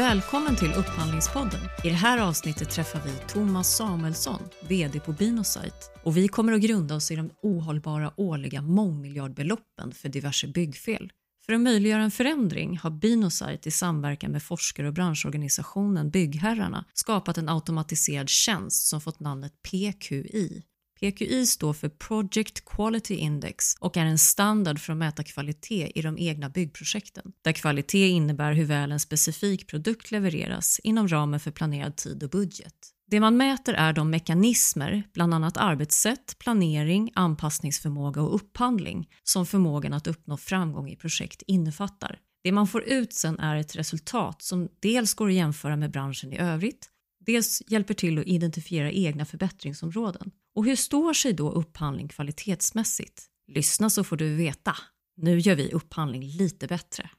Välkommen till Upphandlingspodden. I det här avsnittet träffar vi Thomas Samuelsson, VD på Binosite. Och vi kommer att grunda oss i de ohållbara årliga mångmiljardbeloppen för diverse byggfel. För att möjliggöra en förändring har Binosite i samverkan med forskare och branschorganisationen Byggherrarna skapat en automatiserad tjänst som fått namnet PQI. PQI står för Project Quality Index och är en standard för att mäta kvalitet i de egna byggprojekten, där kvalitet innebär hur väl en specifik produkt levereras inom ramen för planerad tid och budget. Det man mäter är de mekanismer, bland annat arbetssätt, planering, anpassningsförmåga och upphandling, som förmågan att uppnå framgång i projekt innefattar. Det man får ut sen är ett resultat som dels går att jämföra med branschen i övrigt, dels hjälper till att identifiera egna förbättringsområden. Och hur står sig då upphandling kvalitetsmässigt? Lyssna så får du veta. Nu gör vi upphandling lite bättre.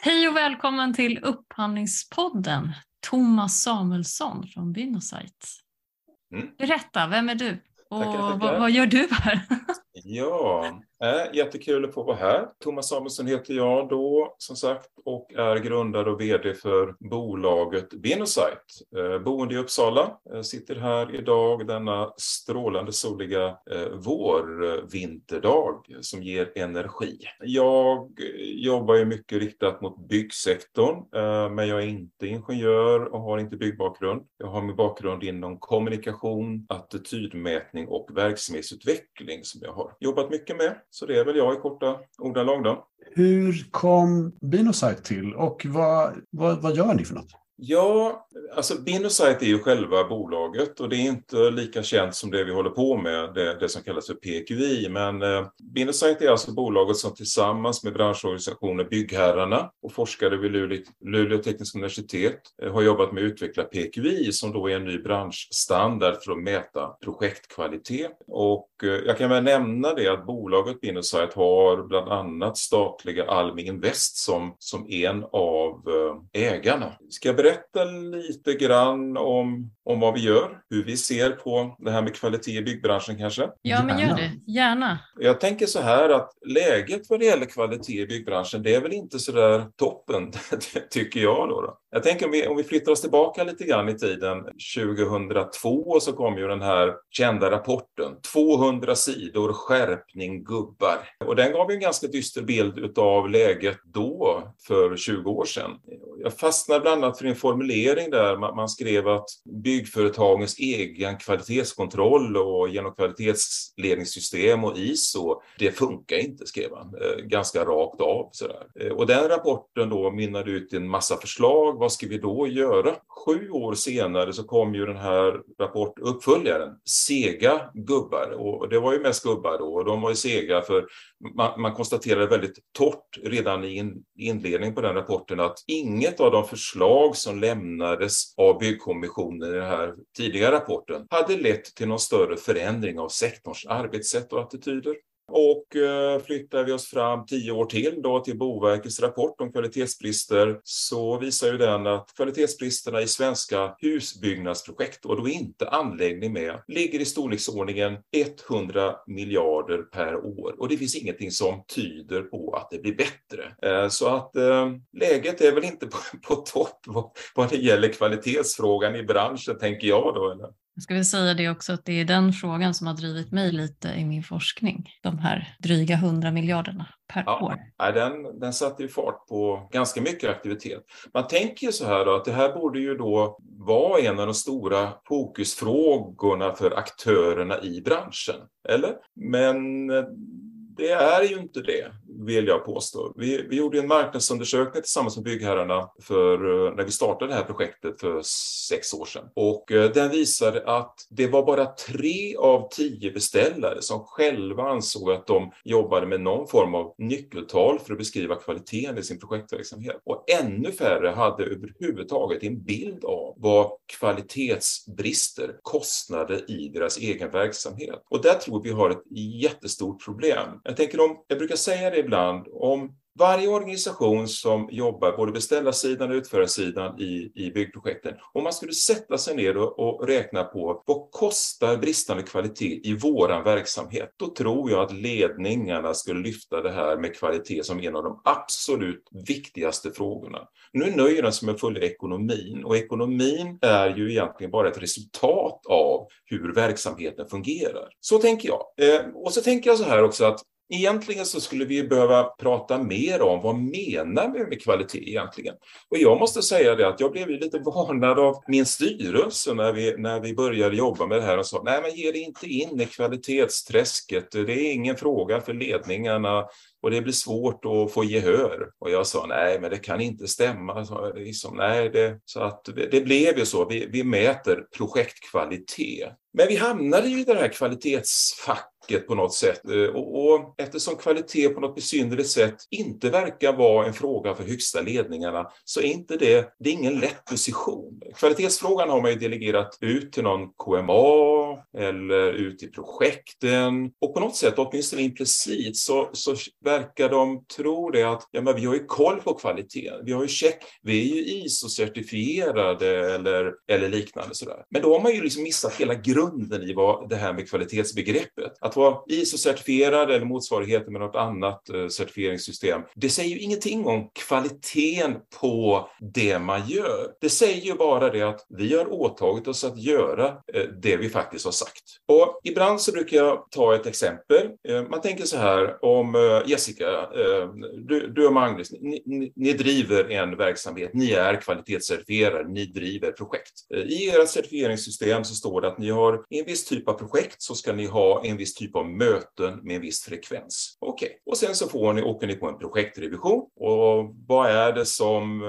Hej och välkommen till Upphandlingspodden. Thomas Samuelsson från Binosite. Mm. Berätta, vem är du och tackar, tackar. Vad, vad, gör du här? ja, Eh, jättekul att få vara här. Thomas Samuelsson heter jag då, som sagt, och är grundare och VD för bolaget Binosite. Eh, äh, boende i Uppsala. Eh, sitter här idag denna strålande soliga eh, vårvinterdag som ger energi. Jag jobbar ju mycket riktat mot byggsektorn, eh, men jag är inte ingenjör och har inte byggbakgrund. Jag har min bakgrund inom kommunikation, attitydmätning och verksamhetsutveckling som jag har jobbat mycket med. Så det är väl jag i korta ordalag då. Hur kom Binosite till och vad, vad, vad gör ni för något? Ja, alltså Binosite är ju själva bolaget och det är inte lika känt som det vi håller på med, det, det som kallas för PQI. Men eh, Binosite är alltså bolaget som tillsammans med branschorganisationen Byggherrarna och forskare vid Luleå, Luleå tekniska universitet eh, har jobbat med att utveckla PQI som då är en ny branschstandard för att mäta projektkvalitet. Och eh, jag kan väl nämna det att bolaget Binosite har bland annat statliga Almi Invest som, som en av eh, ägarna. Ska jag berätta lite grann om, om vad vi gör, hur vi ser på det här med kvalitet i byggbranschen kanske? Ja, men gör det. Gärna. Jag tänker så här att läget vad det gäller kvalitet i byggbranschen, det är väl inte så där toppen, tycker jag. Då, då. Jag tänker om vi, om vi flyttar oss tillbaka lite grann i tiden. 2002 så kom ju den här kända rapporten. 200 sidor skärpning gubbar. Och den gav ju en ganska dyster bild av läget då, för 20 år sedan. Jag fastnade bland annat för en formulering där man skrev att byggföretagens egen kvalitetskontroll och genom kvalitetsledningssystem och ISO, det funkar inte, skrev han eh, ganska rakt av. Sådär. Eh, och den rapporten då mynnade ut i en massa förslag vad ska vi då göra? Sju år senare så kom ju den här rapportuppföljaren, Sega gubbar. Och det var ju mest gubbar då och de var ju sega för man, man konstaterade väldigt torrt redan i in, inledningen på den rapporten att inget av de förslag som lämnades av byggkommissionen i den här tidiga rapporten hade lett till någon större förändring av sektorns arbetssätt och attityder. Och eh, flyttar vi oss fram tio år till då till Boverkets rapport om kvalitetsbrister så visar ju den att kvalitetsbristerna i svenska husbyggnadsprojekt och då inte anläggning med ligger i storleksordningen 100 miljarder per år och det finns ingenting som tyder på att det blir bättre. Eh, så att eh, läget är väl inte på, på topp vad det gäller kvalitetsfrågan i branschen tänker jag då. Eller? Jag ska väl säga det också att det är den frågan som har drivit mig lite i min forskning. De här dryga 100 miljarderna per ja, år. Den, den satte ju fart på ganska mycket aktivitet. Man tänker ju så här då, att det här borde ju då vara en av de stora fokusfrågorna för aktörerna i branschen. Eller? Men det är ju inte det, vill jag påstå. Vi, vi gjorde en marknadsundersökning tillsammans med byggherrarna för, eh, när vi startade det här projektet för sex år sedan. Och eh, den visade att det var bara tre av tio beställare som själva ansåg att de jobbade med någon form av nyckeltal för att beskriva kvaliteten i sin projektverksamhet. Och ännu färre hade överhuvudtaget en bild av vad kvalitetsbrister kostade i deras egen verksamhet. Och där tror vi har ett jättestort problem. Jag tänker om, jag brukar säga det ibland, om varje organisation som jobbar både beställarsidan och utförarsidan i, i byggprojekten, om man skulle sätta sig ner och, och räkna på vad kostar bristande kvalitet i våran verksamhet, då tror jag att ledningarna skulle lyfta det här med kvalitet som en av de absolut viktigaste frågorna. Nu nöjer de sig med att följa ekonomin och ekonomin är ju egentligen bara ett resultat av hur verksamheten fungerar. Så tänker jag. Eh, och så tänker jag så här också att Egentligen så skulle vi behöva prata mer om vad menar vi med kvalitet egentligen? Och jag måste säga det att jag blev lite varnad av min styrelse när vi, när vi började jobba med det här och sa nej men ge dig inte in i kvalitetsträsket, det är ingen fråga för ledningarna och det blir svårt att få gehör. Och jag sa nej, men det kan inte stämma. Så, liksom, nej, det, så att det blev ju så. Vi, vi mäter projektkvalitet. Men vi hamnade ju i det här kvalitetsfacket på något sätt eh, och, och, eftersom kvalitet på något besynnerligt sätt inte verkar vara en fråga för högsta ledningarna så är inte det, det är ingen lätt position. Kvalitetsfrågan har man ju delegerat ut till någon KMA eller ut i projekten och på något sätt, åtminstone implicit, så, så verkar de tro det att ja, men vi har ju koll på kvaliteten. Vi har ju check, vi är ju ISO-certifierade eller, eller liknande sådär. Men då har man ju liksom missat hela grunden i vad det här med kvalitetsbegreppet. Att vara ISO-certifierad eller motsvarigheten med något annat eh, certifieringssystem, det säger ju ingenting om kvaliteten på det man gör. Det säger ju bara det att vi har åtagit oss att göra eh, det vi faktiskt har sagt. Och ibland så brukar jag ta ett exempel. Eh, man tänker så här om eh, Jessica, eh, du, du och Magnus, ni, ni, ni, driver en verksamhet, ni är kvalitetscertifierade, ni driver projekt. I ert certifieringssystem så står det att ni har en viss typ av projekt så ska ni ha en viss typ av möten med en viss frekvens. Okej, okay. och sen så får ni, åker ni på en projektrevision och vad är det som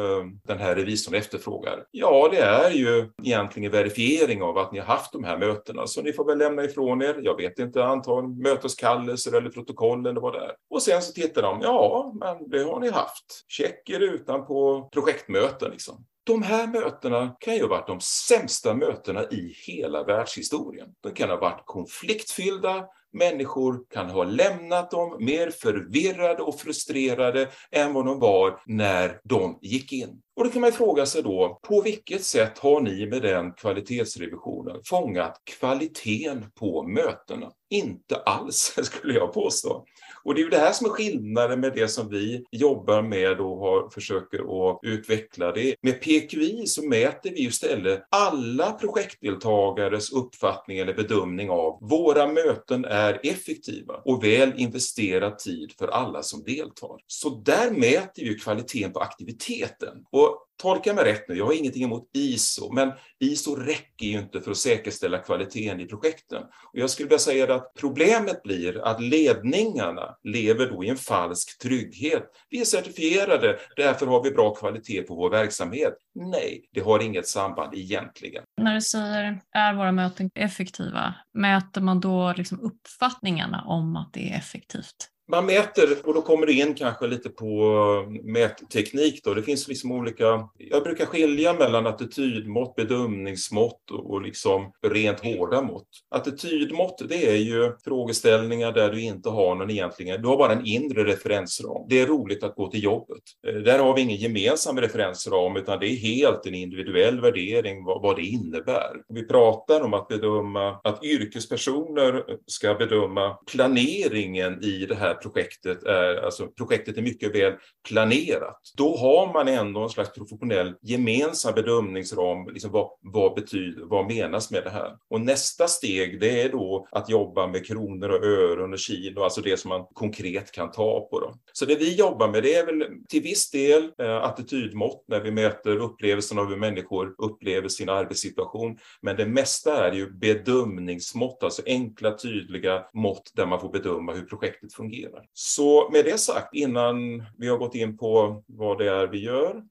den här revisorn efterfrågar? Ja, det är ju egentligen verifiering av att ni har haft de här mötena, så ni får väl lämna ifrån er, jag vet inte, antagligen möteskallelser eller protokoll eller vad det är. Och sen så tittar de, ja, men det har ni haft. Check er utan på projektmöten liksom. De här mötena kan ju ha varit de sämsta mötena i hela världshistorien. De kan ha varit konfliktfyllda, människor kan ha lämnat dem mer förvirrade och frustrerade än vad de var när de gick in. Och då kan man fråga sig då, på vilket sätt har ni med den kvalitetsrevisionen fångat kvaliteten på mötena? Inte alls, skulle jag påstå. Och det är ju det här som är skillnaden med det som vi jobbar med och har, försöker att utveckla. Det. Med PQI så mäter vi istället alla projektdeltagares uppfattning eller bedömning av våra möten är effektiva och väl investerad tid för alla som deltar. Så där mäter vi kvaliteten på aktiviteten. Och tolka mig rätt nu, jag har ingenting emot ISO, men ISO räcker ju inte för att säkerställa kvaliteten i projekten. Och jag skulle vilja säga att problemet blir att ledningarna lever då i en falsk trygghet. Vi är certifierade, därför har vi bra kvalitet på vår verksamhet. Nej, det har inget samband egentligen. När du säger är våra möten effektiva, mäter man då liksom uppfattningarna om att det är effektivt? Man mäter, och då kommer det in kanske lite på eh, mätteknik. Då. Det finns liksom olika, jag brukar skilja mellan attitydmått, bedömningsmått och liksom rent hårda mått. Attitydmått, det är ju frågeställningar där du inte har någon egentligen, du har bara en inre referensram. Det är roligt att gå till jobbet. Eh, där har vi ingen gemensam referensram, utan det är helt en individuell värdering vad, vad det innebär. Vi pratar om att bedöma, att yrkespersoner ska bedöma planeringen i det här projektet är, alltså projektet är mycket väl planerat, då har man ändå en slags professionell gemensam bedömningsram. Liksom vad, vad, betyder, vad menas med det här? Och nästa steg, det är då att jobba med kronor och öron och kilo, alltså det som man konkret kan ta på. Då. Så det vi jobbar med, det är väl till viss del eh, attitydmått när vi mäter upplevelsen av hur människor upplever sin arbetssituation. Men det mesta är ju bedömningsmått, alltså enkla, tydliga mått där man får bedöma hur projektet fungerar fungerar. Så med det sagt, innan vi har gått in på vad det är vi gör,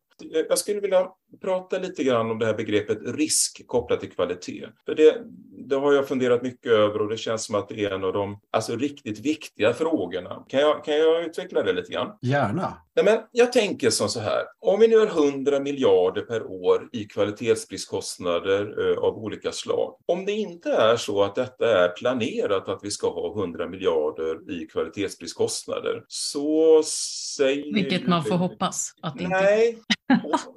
jag skulle vilja prata lite grann om det här begreppet risk kopplat till kvalitet. För det, det har jag funderat mycket över och det känns som att det är en av de alltså, riktigt viktiga frågorna. Kan jag, kan jag utveckla det lite grann? Gärna. Nej, men jag tänker som så här, om vi nu har 100 miljarder per år i kvalitetspristkostnader eh, av olika slag. Om det inte är så att detta är planerat att vi ska ha 100 miljarder i kvalitetspristkostnader så säger... Vilket man får hoppas att det inte... Nej,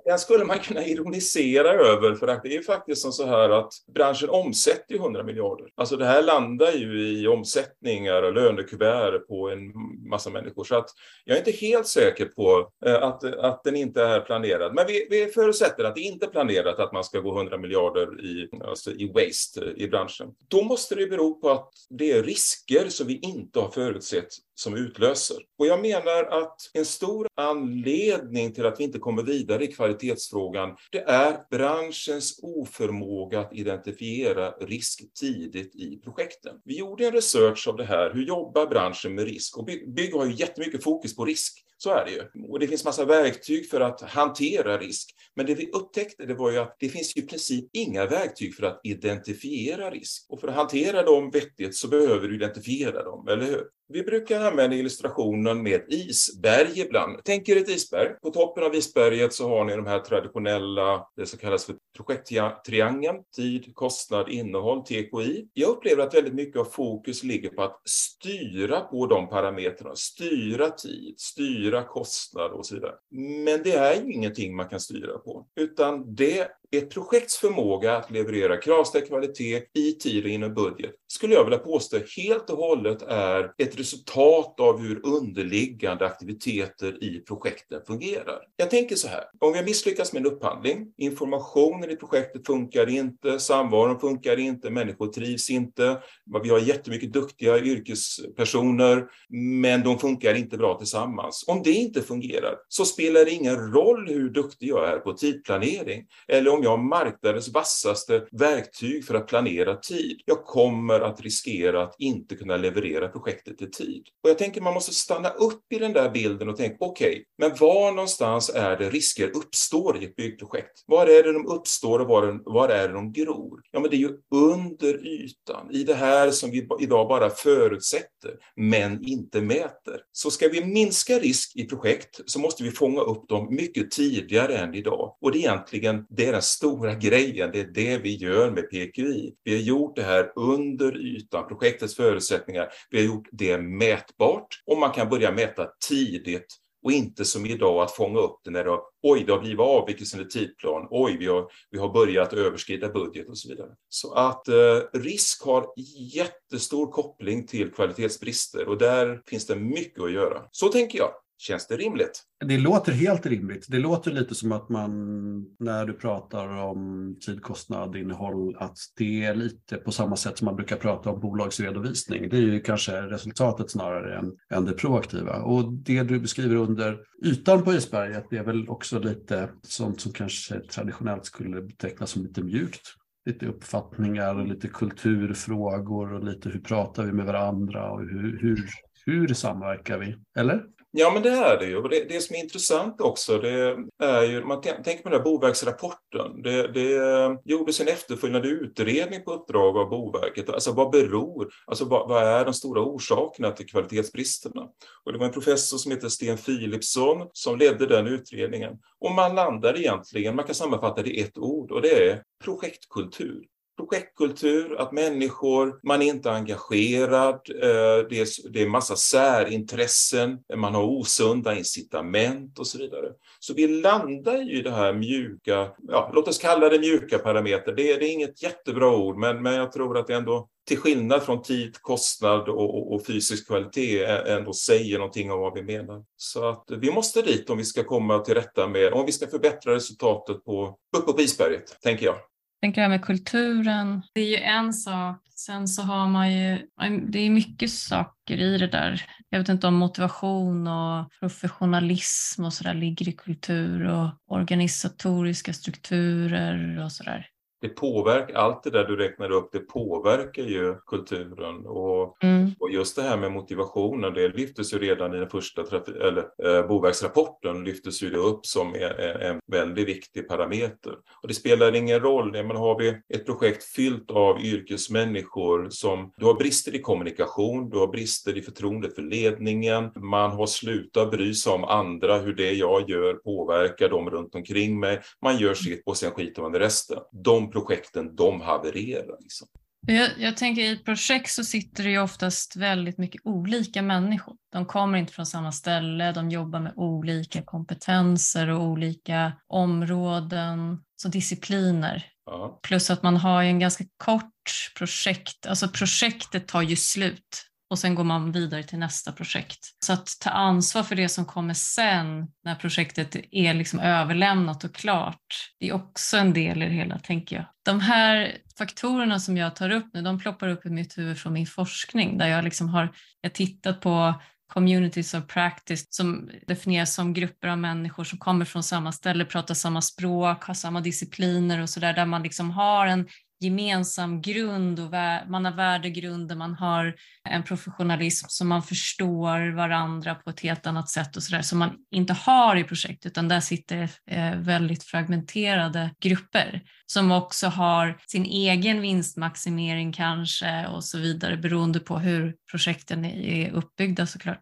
den skulle man kunna ironisera över för att det är faktiskt som så här att branschen omsätter 100 miljarder. Alltså det här landar ju i omsättningar och lönekuvert på en massa människor. Så att jag är inte helt säker på eh, att, att den inte är planerad. Men vi, vi förutsätter att det inte är planerat att man ska gå 100 miljarder i, alltså i waste i branschen. Då måste det bero på att det är risker som vi inte har förutsett som utlöser. Och jag menar att en stor anledning till att vi inte kommer vidare i kvalitetsfrågan, det är branschens oförmåga att identifiera risk tidigt i projekten. Vi gjorde en research av det här, hur jobbar branschen med risk? Och bygg har ju jättemycket fokus på risk. Så är det ju. Och det finns massa verktyg för att hantera risk. Men det vi upptäckte det var ju att det finns ju i princip inga verktyg för att identifiera risk. Och för att hantera dem vettigt så behöver du identifiera dem, eller hur? Vi brukar använda illustrationen med isberg ibland. Tänk er ett isberg. På toppen av isberget så har ni de här traditionella, det som kallas för projekttriangeln, tid, kostnad, innehåll, TKI. Jag upplever att väldigt mycket av fokus ligger på att styra på de parametrarna, styra tid, styra kostnader och så vidare. Men det är ju ingenting man kan styra på, utan det ett projekts förmåga att leverera kravställd kvalitet i tid och inom budget skulle jag vilja påstå helt och hållet är ett resultat av hur underliggande aktiviteter i projekten fungerar. Jag tänker så här, om vi har misslyckats med en upphandling, informationen i projektet funkar inte, samvaron funkar inte, människor trivs inte, vi har jättemycket duktiga yrkespersoner, men de funkar inte bra tillsammans. Om det inte fungerar så spelar det ingen roll hur duktig jag är på tidplanering eller om om jag har marknadens vassaste verktyg för att planera tid. Jag kommer att riskera att inte kunna leverera projektet i tid. Och jag tänker man måste stanna upp i den där bilden och tänka, okej, okay, men var någonstans är det risker uppstår i ett byggprojekt? Var är det de uppstår och var, var är det de gror? Ja, men det är ju under ytan, i det här som vi idag bara förutsätter, men inte mäter. Så ska vi minska risk i projekt så måste vi fånga upp dem mycket tidigare än idag. Och det är egentligen det är den stora grejen, det är det vi gör med PQI. Vi har gjort det här under ytan, projektets förutsättningar. Vi har gjort det mätbart och man kan börja mäta tidigt och inte som idag att fånga upp det när det har, oj, det har blivit avvikelse under tidplan, oj, vi har, vi har börjat överskrida budget och så vidare. Så att eh, risk har jättestor koppling till kvalitetsbrister och där finns det mycket att göra. Så tänker jag. Känns det rimligt? Det låter helt rimligt. Det låter lite som att man, när du pratar om tid, kostnad, innehåll, att det är lite på samma sätt som man brukar prata om bolagsredovisning. Det är ju kanske resultatet snarare än, än det proaktiva. Och det du beskriver under ytan på isberget, det är väl också lite sånt som kanske traditionellt skulle betecknas som lite mjukt lite uppfattningar och lite kulturfrågor och lite hur pratar vi med varandra och hur, hur, hur samverkar vi? Eller? Ja, men det är det ju. Det, det som är intressant också, det är ju, man tänker på den här Boverksrapporten. Det, det gjordes en efterföljande utredning på uppdrag av Boverket. Alltså vad beror, alltså vad, vad, är de stora orsakerna till kvalitetsbristerna? Och det var en professor som heter Sten Philipsson som ledde den utredningen. Och man landar egentligen, man kan sammanfatta det i ett ord och det är projektkultur projektkultur, att människor, man är inte engagerad, eh, det är, det är massa särintressen, man har osunda incitament och så vidare. Så vi landar ju i det här mjuka, ja, låt oss kalla det mjuka parametrar. Det, det är inget jättebra ord, men, men jag tror att det ändå till skillnad från tid, kostnad och, och, och, fysisk kvalitet ändå säger någonting om vad vi menar. Så att vi måste dit om vi ska komma till rätta med, om vi ska förbättra resultatet på, uppe på isberget, tänker jag tänker det här med kulturen, det är ju en sak. Sen så har man ju, det är mycket saker i det där. Jag vet inte om motivation och professionalism och sådär ligger i kultur och organisatoriska strukturer och sådär det påverkar, allt det där du räknar upp, det påverkar ju kulturen. Och, mm. och just det här med motivationen, det lyftes ju redan i den första eller, eh, Boverksrapporten, lyftes ju det upp som en, en väldigt viktig parameter. Och det spelar ingen roll, men har vi ett projekt fyllt av yrkesmänniskor som, du har brister i kommunikation, du har brister i förtroendet för ledningen, man har slutat bry sig om andra, hur det jag gör påverkar dem runt omkring mig, man gör sitt och sen skiter man i resten. De projekten, de havererar. Liksom. Jag, jag, tänker i projekt så sitter det ju oftast väldigt mycket olika människor. De kommer inte från samma ställe, de jobbar med olika kompetenser och olika områden, så discipliner. Ja. Plus att man har ju en ganska kort projekt, alltså projektet tar ju slut och sen går man vidare till nästa projekt. Så att ta ansvar för det som kommer sen när projektet är liksom överlämnat och klart, det är också en del i det hela, tänker jag. De här faktorerna som jag tar upp nu, de ploppar upp i mitt huvud från min forskning där jag liksom har jag tittat på communities of practice som definieras som grupper av människor som kommer från samma ställe, pratar samma språk, har samma discipliner och sådär, där man liksom har en gemensam grund och man har värdegrunder, man har en professionalism som man förstår varandra på ett helt annat sätt och sådär som man inte har i projekt utan där sitter eh, väldigt fragmenterade grupper som också har sin egen vinstmaximering kanske och så vidare beroende på hur projekten är uppbyggda såklart.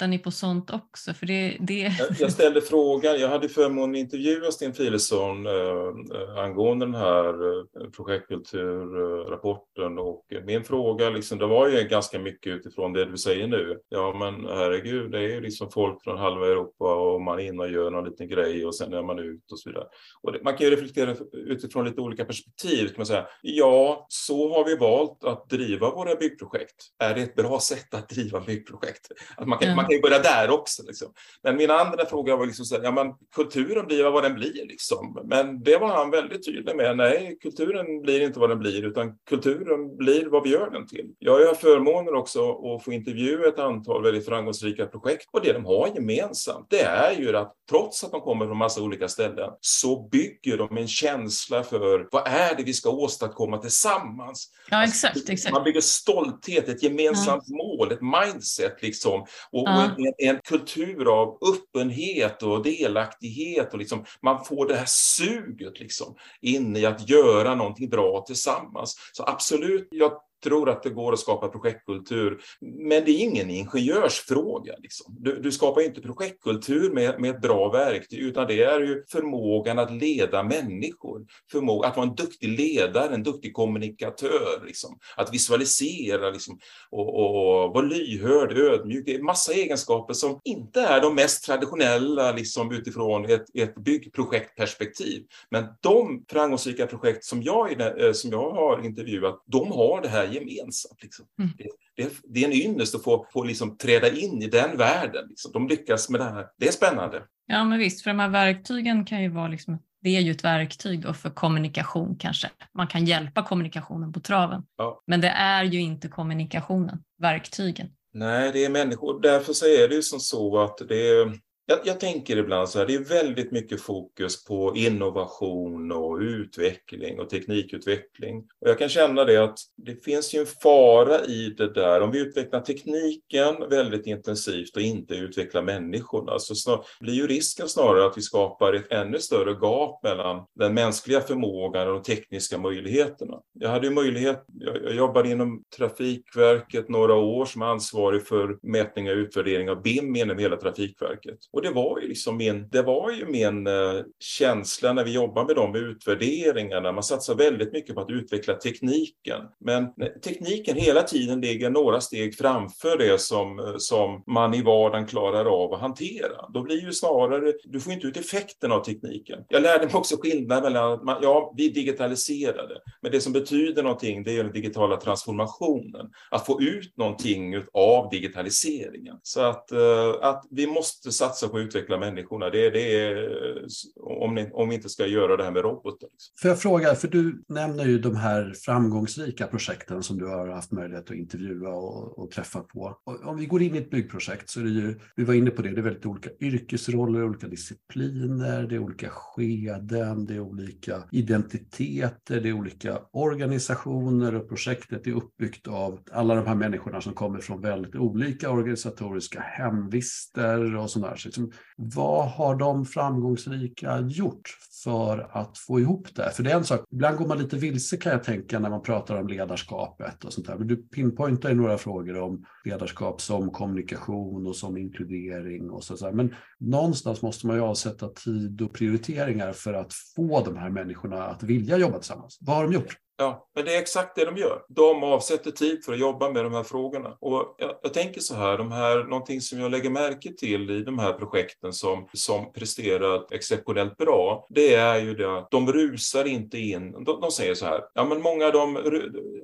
Tittar ni på sånt också? För det, det... Jag ställde frågan, jag hade förmånen att intervjua Sten Filesson eh, eh, angående den här eh, projektkulturrapporten och min fråga liksom, det var ju ganska mycket utifrån det du säger nu. Ja men herregud, det är ju liksom folk från halva Europa och man är inne och gör någon liten grej och sen är man ut och så vidare. Och det, man kan ju reflektera utifrån lite olika perspektiv. Kan man säga. Ja, så har vi valt att driva våra byggprojekt. Är det ett bra sätt att driva byggprojekt? Att man, kan, mm. man kan ju börja där också. Liksom. Men min andra fråga var liksom så här, ja men kulturen blir vad den blir liksom. Men det var han väldigt tydlig med. Nej, kulturen blir inte vad den blir, utan kulturen blir vad vi gör den till. Jag har förmånen också att få intervjua ett antal väldigt framgångsrika projekt och det de har gemensamt, det är ju att trots att de kommer från massa olika ställen så bygger de en känsla för vad är det vi ska åstadkomma tillsammans. Ja, exakt, exakt. Man bygger stolthet, ett gemensamt ja. mål, ett mindset liksom. Och, ja en, en, kultur av öppenhet och delaktighet och liksom, man får det här suget liksom in i att göra någonting bra tillsammans. Så absolut, jag tror att det går att skapa projektkultur, men det är ingen ingenjörsfråga. Liksom. Du, du, skapar inte projektkultur med, med ett bra verktyg, utan det är ju förmågan att leda människor, förmåga, att vara en duktig ledare, en duktig kommunikatör, liksom. att visualisera liksom, och, och vara lyhörd, ödmjuk. Det är massa egenskaper som inte är de mest traditionella liksom, utifrån ett, ett byggprojektperspektiv. Men de framgångsrika projekt som jag, eh, som jag har intervjuat, de har det här gemensamt. Liksom. Mm. Det, det, är en ynnest att få, få liksom träda in i den världen. Liksom. De lyckas med det här. Det är spännande. Ja, men visst, för de här verktygen kan ju vara liksom, det är ju ett verktyg då för kommunikation kanske. Man kan hjälpa kommunikationen på traven. Ja. Men det är ju inte kommunikationen, verktygen. Nej, det är människor. Därför så är det ju som så att det är jag, jag, tänker ibland så här, det är väldigt mycket fokus på innovation och utveckling och teknikutveckling. Och jag kan känna det att det finns ju en fara i det där. Om vi utvecklar tekniken väldigt intensivt och inte utvecklar människorna så snar, blir ju risken snarare att vi skapar ett ännu större gap mellan den mänskliga förmågan och de tekniska möjligheterna. Jag hade ju möjlighet, jag, jag jobbade inom Trafikverket några år som ansvarig för mätning och utvärdering av BIM inom hela Trafikverket. Och det var ju liksom min, det var ju min eh, känsla när vi jobbar med de utvärderingarna. Man satsar väldigt mycket på att utveckla tekniken. Men eh, tekniken hela tiden ligger några steg framför det som, eh, som man i vardagen klarar av att hantera. Då blir ju snarare, du får inte ut effekten av tekniken. Jag lärde mig också skillnaden mellan att man, ja, vi digitaliserade, men det som betyder någonting det är den digitala transformationen. Att få ut någonting av digitaliseringen. Så att, att vi måste satsa satsa på att utveckla människorna. Det, det är om, ni, om vi inte ska göra det här med robotar. Liksom. Får jag fråga, för du nämner ju de här framgångsrika projekten som du har haft möjlighet att intervjua och, och träffa på. Och om vi går in i ett byggprojekt så är det ju, vi var inne på det, det är väldigt olika yrkesroller, olika discipliner, det är olika skeden, det är olika identiteter, det är olika organisationer och projektet är uppbyggt av alla de här människorna som kommer från väldigt olika organisatoriska hemvister och sådär. Så liksom, vad har de framgångsrika gjort för att få ihop det? För det är en sak, ibland går man lite vilse kan jag tänka när man pratar om ledarskapet och sånt där. Men du pinpointar ju några frågor om ledarskap som kommunikation och som inkludering och så. så Men någonstans måste man ju avsätta tid och prioriteringar för att få de här människorna att vilja jobba tillsammans. Vad har de gjort? Ja, men det är exakt det de gör. De avsätter tid för att jobba med de här frågorna. Och jag, jag, tänker så här, de här, någonting som jag lägger märke till i de här projekten som, som presterar exceptionellt bra, det är ju det att de rusar inte in. De, de säger så här, ja men många av dem,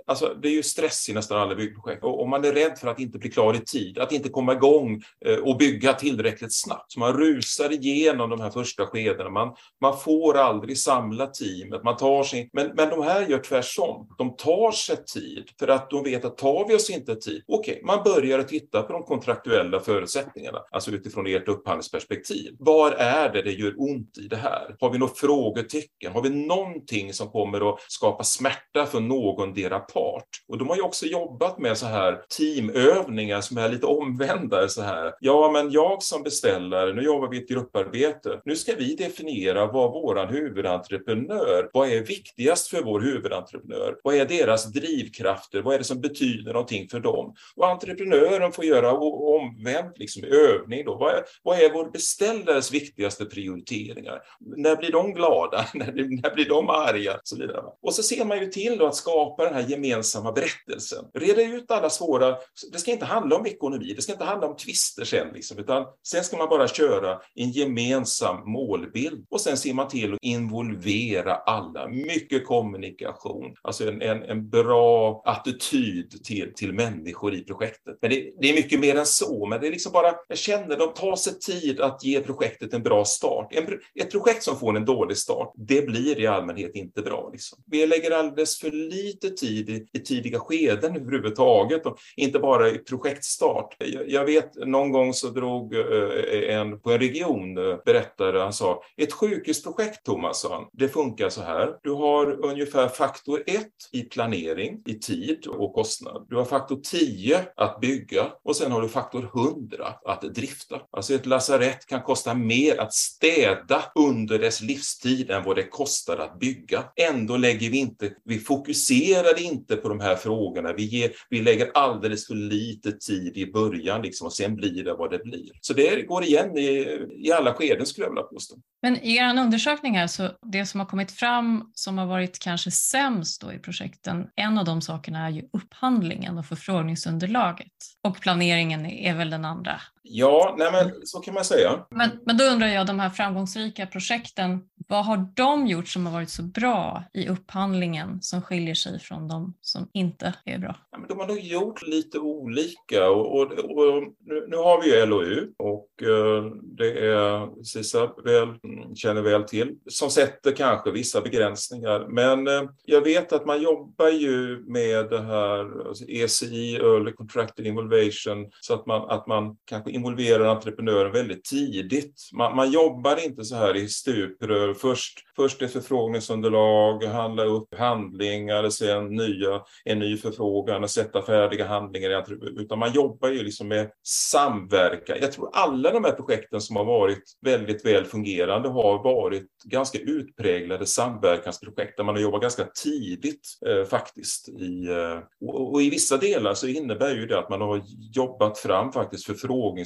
alltså det är ju stress i nästan alla byggprojekt och, och man är rädd för att inte bli klar i tid, att inte komma igång eh, och bygga tillräckligt snabbt. Så man rusar igenom de här första skedena. Man, man får aldrig samla teamet, man tar sin, men, men de här gör tvärs tvärtom. De tar sig tid för att de vet att tar vi oss inte tid, okej, okay, man börjar att titta på de kontraktuella förutsättningarna, alltså utifrån ert upphandlingsperspektiv. Var är det det gör ont i det här? Har vi några frågetecken? Har vi någonting som kommer att skapa smärta för någondera part? Och de har ju också jobbat med så här teamövningar som är lite omvända så här. Ja, men jag som beställare, nu jobbar vi i ett grupparbete. Nu ska vi definiera vad våran huvudentreprenör, vad är viktigast för vår huvudentreprenör? Entreprenör? Vad är deras drivkrafter? Vad är det som betyder någonting för dem? Och entreprenören får göra omvänt liksom, övning. Då. Vad, är, vad är vår beställares viktigaste prioriteringar? När blir de glada? när, när blir de arga? Så vidare. Och så ser man ju till att skapa den här gemensamma berättelsen. Reda ut alla svåra... Det ska inte handla om ekonomi, det ska inte handla om tvister sen, liksom, utan sen ska man bara köra en gemensam målbild och sen ser man till att involvera alla. Mycket kommunikation, alltså en, en, en bra attityd till, till människor i projektet. Men det, det, är mycket mer än så, men det är liksom bara, jag känner, de tar sig tid att ge projektet en bra start. En, ett projekt som får en dålig start, det blir i allmänhet inte bra. Liksom. Vi lägger alldeles för lite tid i, i tidiga skeden överhuvudtaget, och inte bara i projektstart. Jag, jag vet, någon gång så drog eh, en på en region, eh, berättade, han sa, ett sjukhusprojekt Thomas, det funkar så här. Du har ungefär faktor ett i planering, i tid och kostnad. Du har faktor 10 att bygga och sen har du faktor 100 att drifta. Alltså ett lasarett kan kosta mer att städa under dess livstid än vad det kostar att bygga. Ändå lägger vi inte, vi fokuserar inte på de här frågorna. Vi, ger, vi lägger alldeles för lite tid i början liksom, och sen blir det vad det blir. Så det går igen i, i alla skeden skulle jag vilja påstå. Men i er undersökning här, så det som har kommit fram som har varit kanske sämst då i projekten, en av de sakerna är ju upphandlingen och förfrågningsunderlaget. Och planeringen är väl den andra. Ja, nej men så kan man säga. Men, men då undrar jag, de här framgångsrika projekten, vad har de gjort som har varit så bra i upphandlingen som skiljer sig från de som inte är bra? Ja, men de har nog gjort lite olika och, och, och nu, nu, har vi ju LOU och uh, det är Sisa väl, känner väl till som sätter kanske vissa begränsningar. Men uh, jag vet att man jobbar ju med det här alltså ECI, Early Contracted Involvation, så att man, att man kanske involverar entreprenören väldigt tidigt. Man, man jobbar inte så här i stuprör. Först, först ett förfrågningsunderlag, handla upp handlingar, sen nya, en ny förfrågan och sätta färdiga handlingar. Utan man jobbar ju liksom med samverkan. Jag tror alla de här projekten som har varit väldigt väl fungerande har varit ganska utpräglade samverkansprojekt där man har jobbat ganska tidigt eh, faktiskt. I, eh, och, och, i vissa delar så innebär ju det att man har jobbat fram faktiskt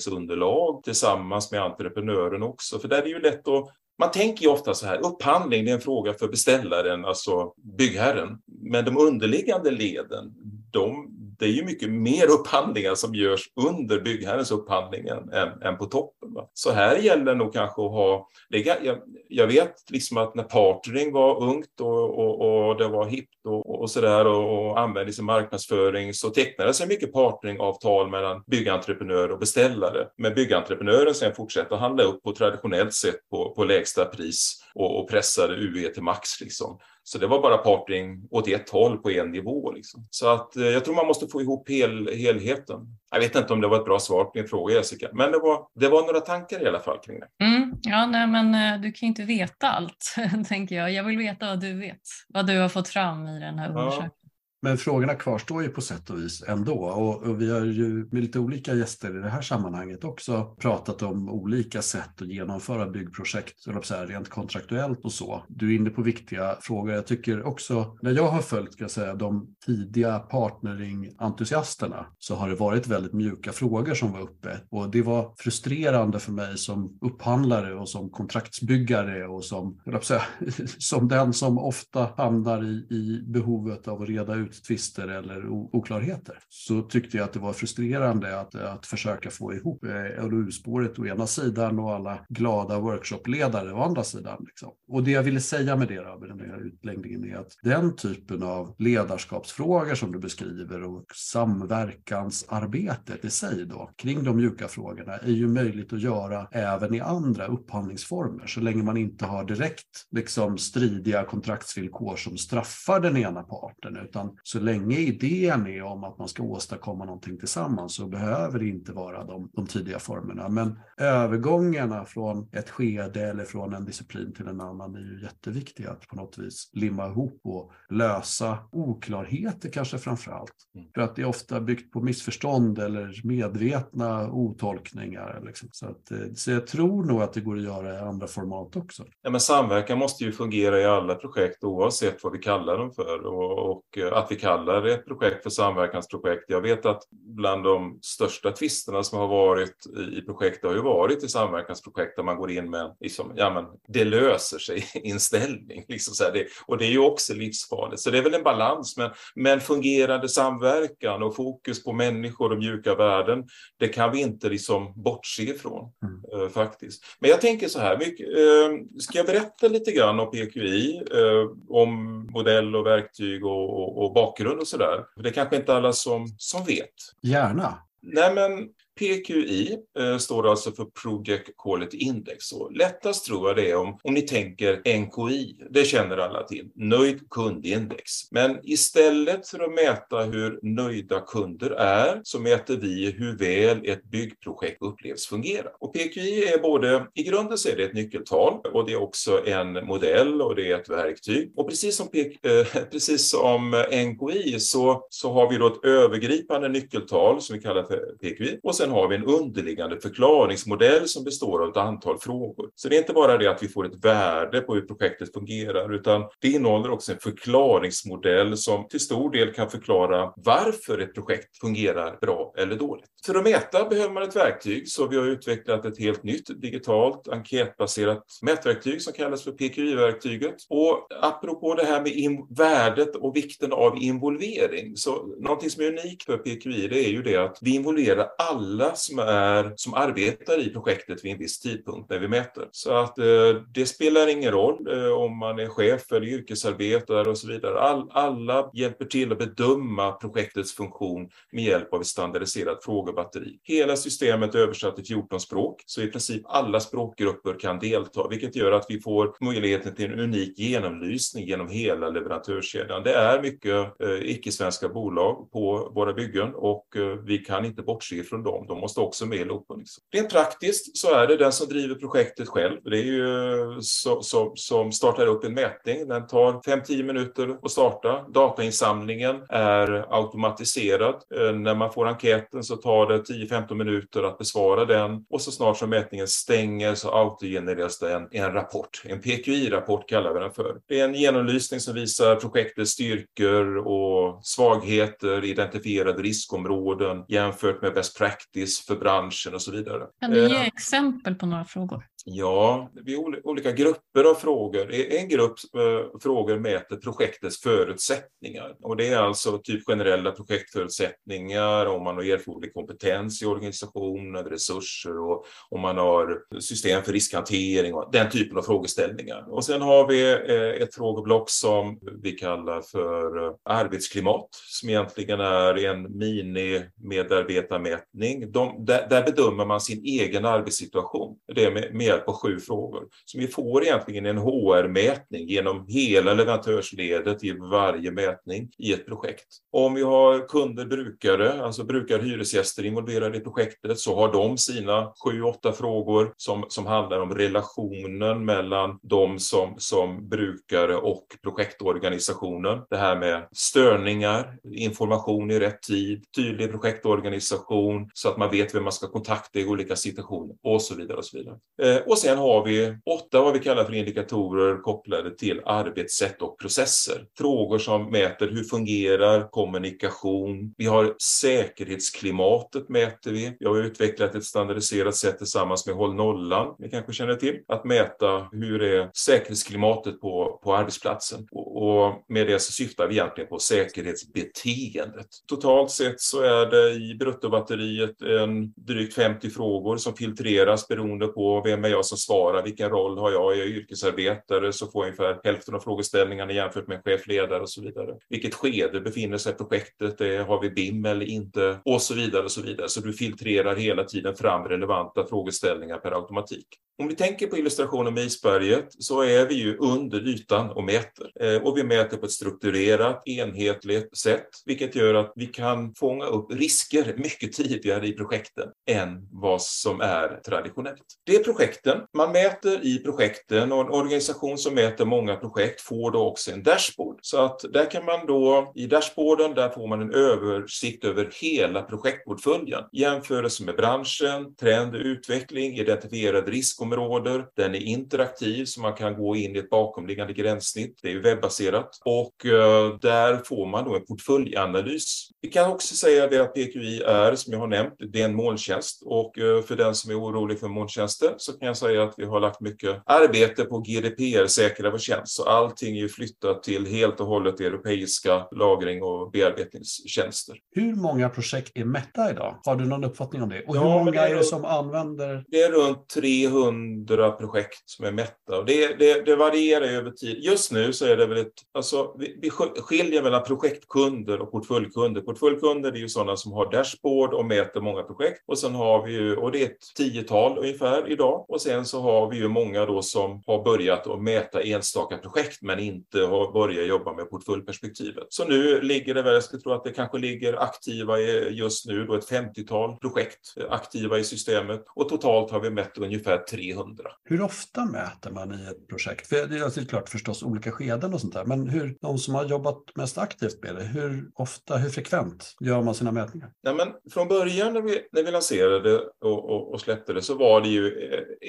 förfrågningsunderlag tillsammans med entreprenören också. För där är det ju lätt att man tänker ju ofta så här, upphandling det är en fråga för beställaren, alltså byggherren. Men de underliggande leden, de det är ju mycket mer upphandlingar som görs under byggherrens upphandling än, än på toppen. Va? Så här gäller det nog kanske att ha, det, jag, jag vet liksom att när partnering var ungt och, och, och det var hippt och, och sådär och, och användes i marknadsföring så tecknades det mycket partneringavtal mellan byggentreprenör och beställare. Men byggentreprenören sen fortsätter att handla upp på traditionellt sätt på, på lägsta pris och, och pressade UE till max. Liksom. Så det var bara partnering åt ett håll på en nivå. Liksom. Så att eh, jag tror man måste få ihop hel, helheten. Jag vet inte om det var ett bra svar på din fråga Jessica, men det var, det var några tankar i alla fall kring det. Mm, ja, nej, men eh, du kan ju inte veta allt, tänker jag. Jag vill veta vad du vet, vad du har fått fram i den här undersökningen. Men frågorna kvarstår ju på sätt och vis ändå. Och, och, vi har ju med lite olika gäster i det här sammanhanget också pratat om olika sätt att genomföra byggprojekt, så här, rent kontraktuellt och så. Du är inne på viktiga frågor. Jag tycker också, när jag har följt ska jag säga, de tidiga partnering-entusiasterna så har det varit väldigt mjuka frågor som var uppe. Och det var frustrerande för mig som upphandlare och som kontraktsbyggare och som, säga, som den som ofta hamnar i, i behovet av att reda ut tvister eller oklarheter så tyckte jag att det var frustrerande att, att försöka få ihop eh, LOU-spåret å ena sidan och alla glada workshopledare å andra sidan. Liksom. Och det jag ville säga med det då, med den här utläggningen är att den typen av ledarskapsfrågor som du beskriver och samverkansarbetet i sig då kring de mjuka frågorna är ju möjligt att göra även i andra upphandlingsformer så länge man inte har direkt liksom stridiga kontraktsvillkor som straffar den ena parten utan så länge idén är om att man ska åstadkomma någonting tillsammans så behöver det inte vara de, de tidiga formerna. Men övergångarna från ett skede eller från en disciplin till en annan är ju jätteviktiga att på något vis limma ihop och lösa oklarheter kanske framför allt. Mm. För att det är ofta byggt på missförstånd eller medvetna otolkningar. Liksom. Så, att, eh, så jag tror nog att det går att göra i andra format också. Ja, men samverkan måste ju fungera i alla projekt oavsett vad vi kallar dem för. Och, och att vi kallar ett projekt för samverkansprojekt. Jag vet att bland de största tvisterna som har varit i projekt har ju varit i samverkansprojekt där man går in med liksom, ja men det löser sig inställning. Liksom så det, och det är ju också livsfarligt. Så det är väl en balans. Men, men fungerande samverkan och fokus på människor och mjuka värden, det kan vi inte liksom bortse ifrån mm. uh, faktiskt. Men jag tänker så här, mycket, uh, ska jag berätta lite grann om PQI, eh, om modell och verktyg och, och och bakgrund och sådär. Det är kanske inte alla som, som vet. Gärna. Nej, men PQI eh, står alltså för Project Quality Index. Och lättast tror jag det är om, om ni tänker NKI, det känner alla till, nöjd kundindex. Men istället för att mäta hur nöjda kunder är så mäter vi hur väl ett byggprojekt upplevs fungera. Och PQI är både, i grunden så är det ett nyckeltal och det är också en modell och det är ett verktyg. Och precis som, PQ, eh, precis som NKI så, så har vi då ett övergripande nyckeltal som vi kallar för PQI och sen har vi en underliggande förklaringsmodell som består av ett antal frågor. Så det är inte bara det att vi får ett värde på hur projektet fungerar, utan det innehåller också en förklaringsmodell som till stor del kan förklara varför ett projekt fungerar bra eller dåligt. För att mäta behöver man ett verktyg, så vi har utvecklat ett helt nytt digitalt enkätbaserat mätverktyg som kallas för PQI-verktyget. Och apropå det här med värdet och vikten av involvering, så någonting som är unikt för PQI det är ju det att vi involverar alla alla som, är, som arbetar i projektet vid en viss tidpunkt när vi mäter. Så att eh, det spelar ingen roll eh, om man är chef eller yrkesarbetare och så vidare. All, alla hjälper till att bedöma projektets funktion med hjälp av ett standardiserat frågebatteri. Hela systemet är översatt till 14 språk, så i princip alla språkgrupper kan delta, vilket gör att vi får möjligheten till en unik genomlysning genom hela leverantörskedjan. Det är mycket eh, icke-svenska bolag på våra byggen och eh, vi kan inte bortse från dem de måste också med i loopen. Liksom. Rent praktiskt så är det den som driver projektet själv. Det är ju så, så, som startar upp en mätning. Den tar 5-10 minuter att starta. Datainsamlingen är automatiserad. Eh, när man får enkäten så tar det 10-15 minuter att besvara den och så snart som mätningen stänger så autogenereras det en, en rapport. En PQI-rapport kallar vi den för. Det är en genomlysning som visar projektets styrkor och svagheter, identifierade riskområden jämfört med best practice faktiskt för branschen och så vidare. Kan du ge eh, exempel på några frågor? Ja, vi har olika grupper av frågor. E-, en grupp eh, frågor mäter projektets förutsättningar. Och det är alltså typ generella projektförutsättningar, om man har erforderlig kompetens i organisationen, resurser och om man har system för riskhantering och den typen av frågeställningar. Och sen har vi eh, ett frågeblock som vi kallar för eh, arbetsklimat, som egentligen är en mini-medarbetarmätning. De, där, där bedömer man sin egen arbetssituation. Det är med, med hjälp av sju frågor. Så vi får egentligen en HR-mätning genom hela leverantörsledet i varje mätning i ett projekt. Om vi har kunder, brukare, alltså brukare, hyresgäster involverade i projektet så har de sina sju, åtta frågor som, som handlar om relationen mellan de som, som brukare och projektorganisationen. Det här med störningar, information i rätt tid, tydlig projektorganisation så att man vet vem man ska kontakta i olika situationer och så vidare. Och så vidare. Eh, Eh, och sen har vi åtta vad vi kallar för indikatorer kopplade till arbetssätt och processer. Frågor som mäter hur fungerar kommunikation. Vi har säkerhetsklimatet mäter vi. Vi har utvecklat ett standardiserat sätt tillsammans med Håll nollan, ni kanske känner till, att mäta hur är säkerhetsklimatet på, på arbetsplatsen. Och, och med det så syftar vi egentligen på säkerhetsbeteendet. Totalt sett så är det i bruttobatteriet en drygt 50 frågor som filtreras beroende på vem är är jag som svarar, vilken roll har jag, är jag yrkesarbetare så får jag ungefär hälften av frågeställningarna jämfört med chefledare och så vidare. Vilket skede befinner sig projektet, eh, har vi BIM eller inte och så vidare och så vidare. Så du filtrerar hela tiden fram relevanta frågeställningar per automatik. Om vi tänker på illustrationen med isberget så är vi ju under ytan och mäter. Eh, och vi mäter på ett strukturerat, enhetligt sätt, vilket gör att vi kan fånga upp risker mycket tidigare i projekten än vad som är traditionellt. Det projektet projekten. Man mäter i projekten och en organisation som mäter många projekt får då också en dashboard. Så att där kan man då, i dashboarden, där får man en översikt över hela projektportföljen. Jämförelse med branschen, trend och utveckling, identifierade riskområden. Den är interaktiv så man kan gå in i ett bakomliggande gränssnitt. Det är ju webbaserat och eh, där får man då en portföljanalys. Vi kan också säga det att PQI är, som jag har nämnt, det är en molntjänst och eh, för den som är orolig för molntjänster så kan jag säga att vi har lagt mycket arbete på GDPR-säkra vår tjänst. Så allting är flyttat till helt och hållet europeiska lagring och bearbetningstjänster. Hur många projekt är Meta idag? Har du någon uppfattning om det? Och ja, hur många är, är det som använder? Det är runt 300 projekt som är Meta. det, det, det varierar över tid. Just nu så är det väl ett, alltså, vi, vi skiljer mellan projektkunder och portföljkunder. Portföljkunder är ju sådana som har dashboard och mäter många projekt. Och sen har vi ju, och det är ett tiotal ungefär idag. Och sen så har vi ju många då som har börjat att mäta enstaka projekt men inte har börjat jobba med portföljperspektivet. Så nu ligger det väl, jag skulle tro att det kanske ligger aktiva just nu då ett 50-tal projekt aktiva i systemet och totalt har vi mätt ungefär 300. Hur ofta mäter man i ett projekt? För det är klart förstås olika skeden och sånt där, men hur, de som har jobbat mest aktivt med det, hur ofta, hur frekvent gör man sina mätningar? Ja, men från början när vi, när vi lanserade och, och, och släppte det så var det ju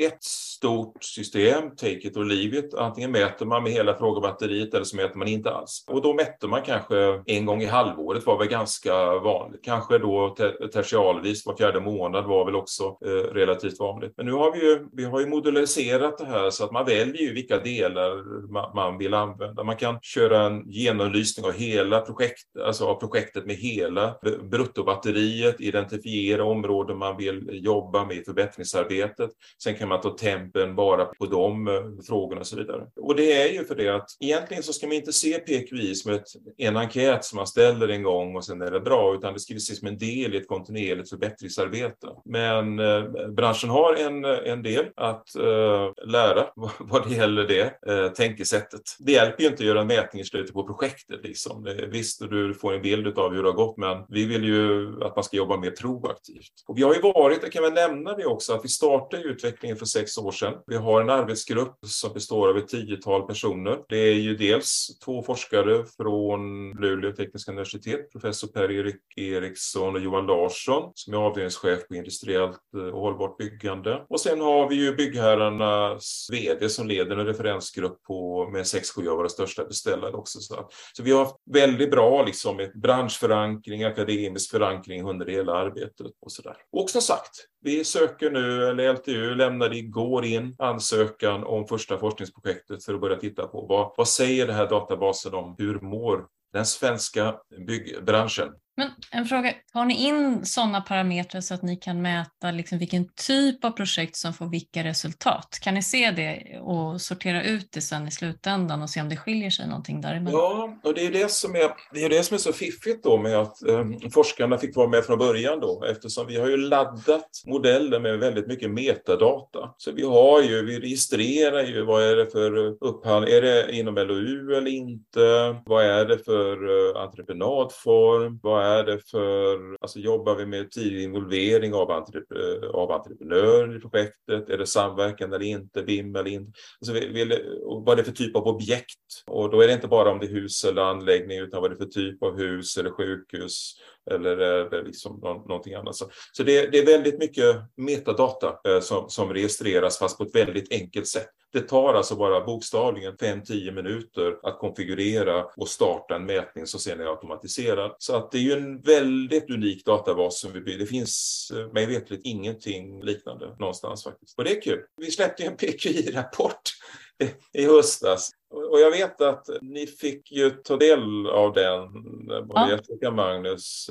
ett stort system, take it or leave it. Antingen mäter man med hela frågebatteriet eller så mäter man inte alls. Och då mätte man kanske en gång i halvåret var väl ganska vanligt. Kanske då tertialvis var fjärde månad var väl också eh, relativt vanligt. Men nu har vi ju, vi har ju modulariserat det här så att man väljer ju vilka delar man, man vill använda. Man kan köra en genomlysning av hela projekt, alltså av projektet med hela bruttobatteriet, identifiera områden man vill jobba med i förbättringsarbetet. Sen kan man ta tempen bara på de eh, frågorna och så vidare. Och det är ju för det att egentligen så ska man inte se PQI som ett, en enkät som man ställer en gång och sen är det bra, utan det ska ses som en del i ett kontinuerligt förbättringsarbete. Men eh, branschen har en, en del att eh, lära vad det gäller det eh, tänkesättet. Det hjälper ju inte att göra en mätning i slutet på projektet. Liksom. Visst, du får en bild av hur det har gått, men vi vill ju att man ska jobba mer proaktivt. Och vi har ju varit, det kan väl nämna det också, att vi startade utvecklingen för sex år sedan. Vi har en arbetsgrupp som består av ett tiotal personer. Det är ju dels två forskare från Luleå tekniska universitet, professor Per-Erik Eriksson och Johan Larsson, som är avdelningschef på industriellt eh, och hållbart byggande. Och sen har vi ju byggherrarnas VD som leder en referensgrupp på, med sex, sju av våra största största beställare också. Så, så vi har haft väldigt bra liksom, ett branschförankring, akademisk förankring under hela arbetet. Och, så där. och som sagt, vi söker nu, eller LTU lämnade igår in ansökan om första forskningsprojektet för att börja titta på vad, vad säger den här databasen om hur mår den svenska byggbranschen? Men en fråga, har ni in sådana parametrar så att ni kan mäta liksom vilken typ av projekt som får vilka resultat? Kan ni se det och sortera ut det sen i slutändan och se om det skiljer sig någonting däremellan? Ja, och det är det som är, det är, det som är så fiffigt då med att eh, forskarna fick vara med från början då, eftersom vi har ju laddat modellen med väldigt mycket metadata. Så vi har ju, vi registrerar ju vad är det för upphandling, är det inom LOU eller inte? Vad är det för eh, entreprenadform? Vad är det för, alltså jobbar vi med tidig involvering av, entrep eh, av entreprenörer i projektet? Är det samverkan eller inte, BIM eller inte? Alltså vi, vad är det för typ av objekt? Och då är det inte bara om det är hus eller anläggning utan vad är det för typ av hus eller sjukhus eller är det liksom någonting annat. Så, så det, det, är väldigt mycket metadata eh, som, som registreras fast på ett väldigt enkelt sätt. Det tar alltså bara bokstavligen 5-10 minuter att konfigurera och starta en mätning som sen är automatiserad. Så att det är ju en väldigt unik databas som vi bygger. Det finns eh, mig veterligt ingenting liknande någonstans faktiskt. Och det är kul. Vi släppte ju en PQI-rapport i höstas och jag vet att ni fick ju ta del av den, både ja. Jessica och Magnus.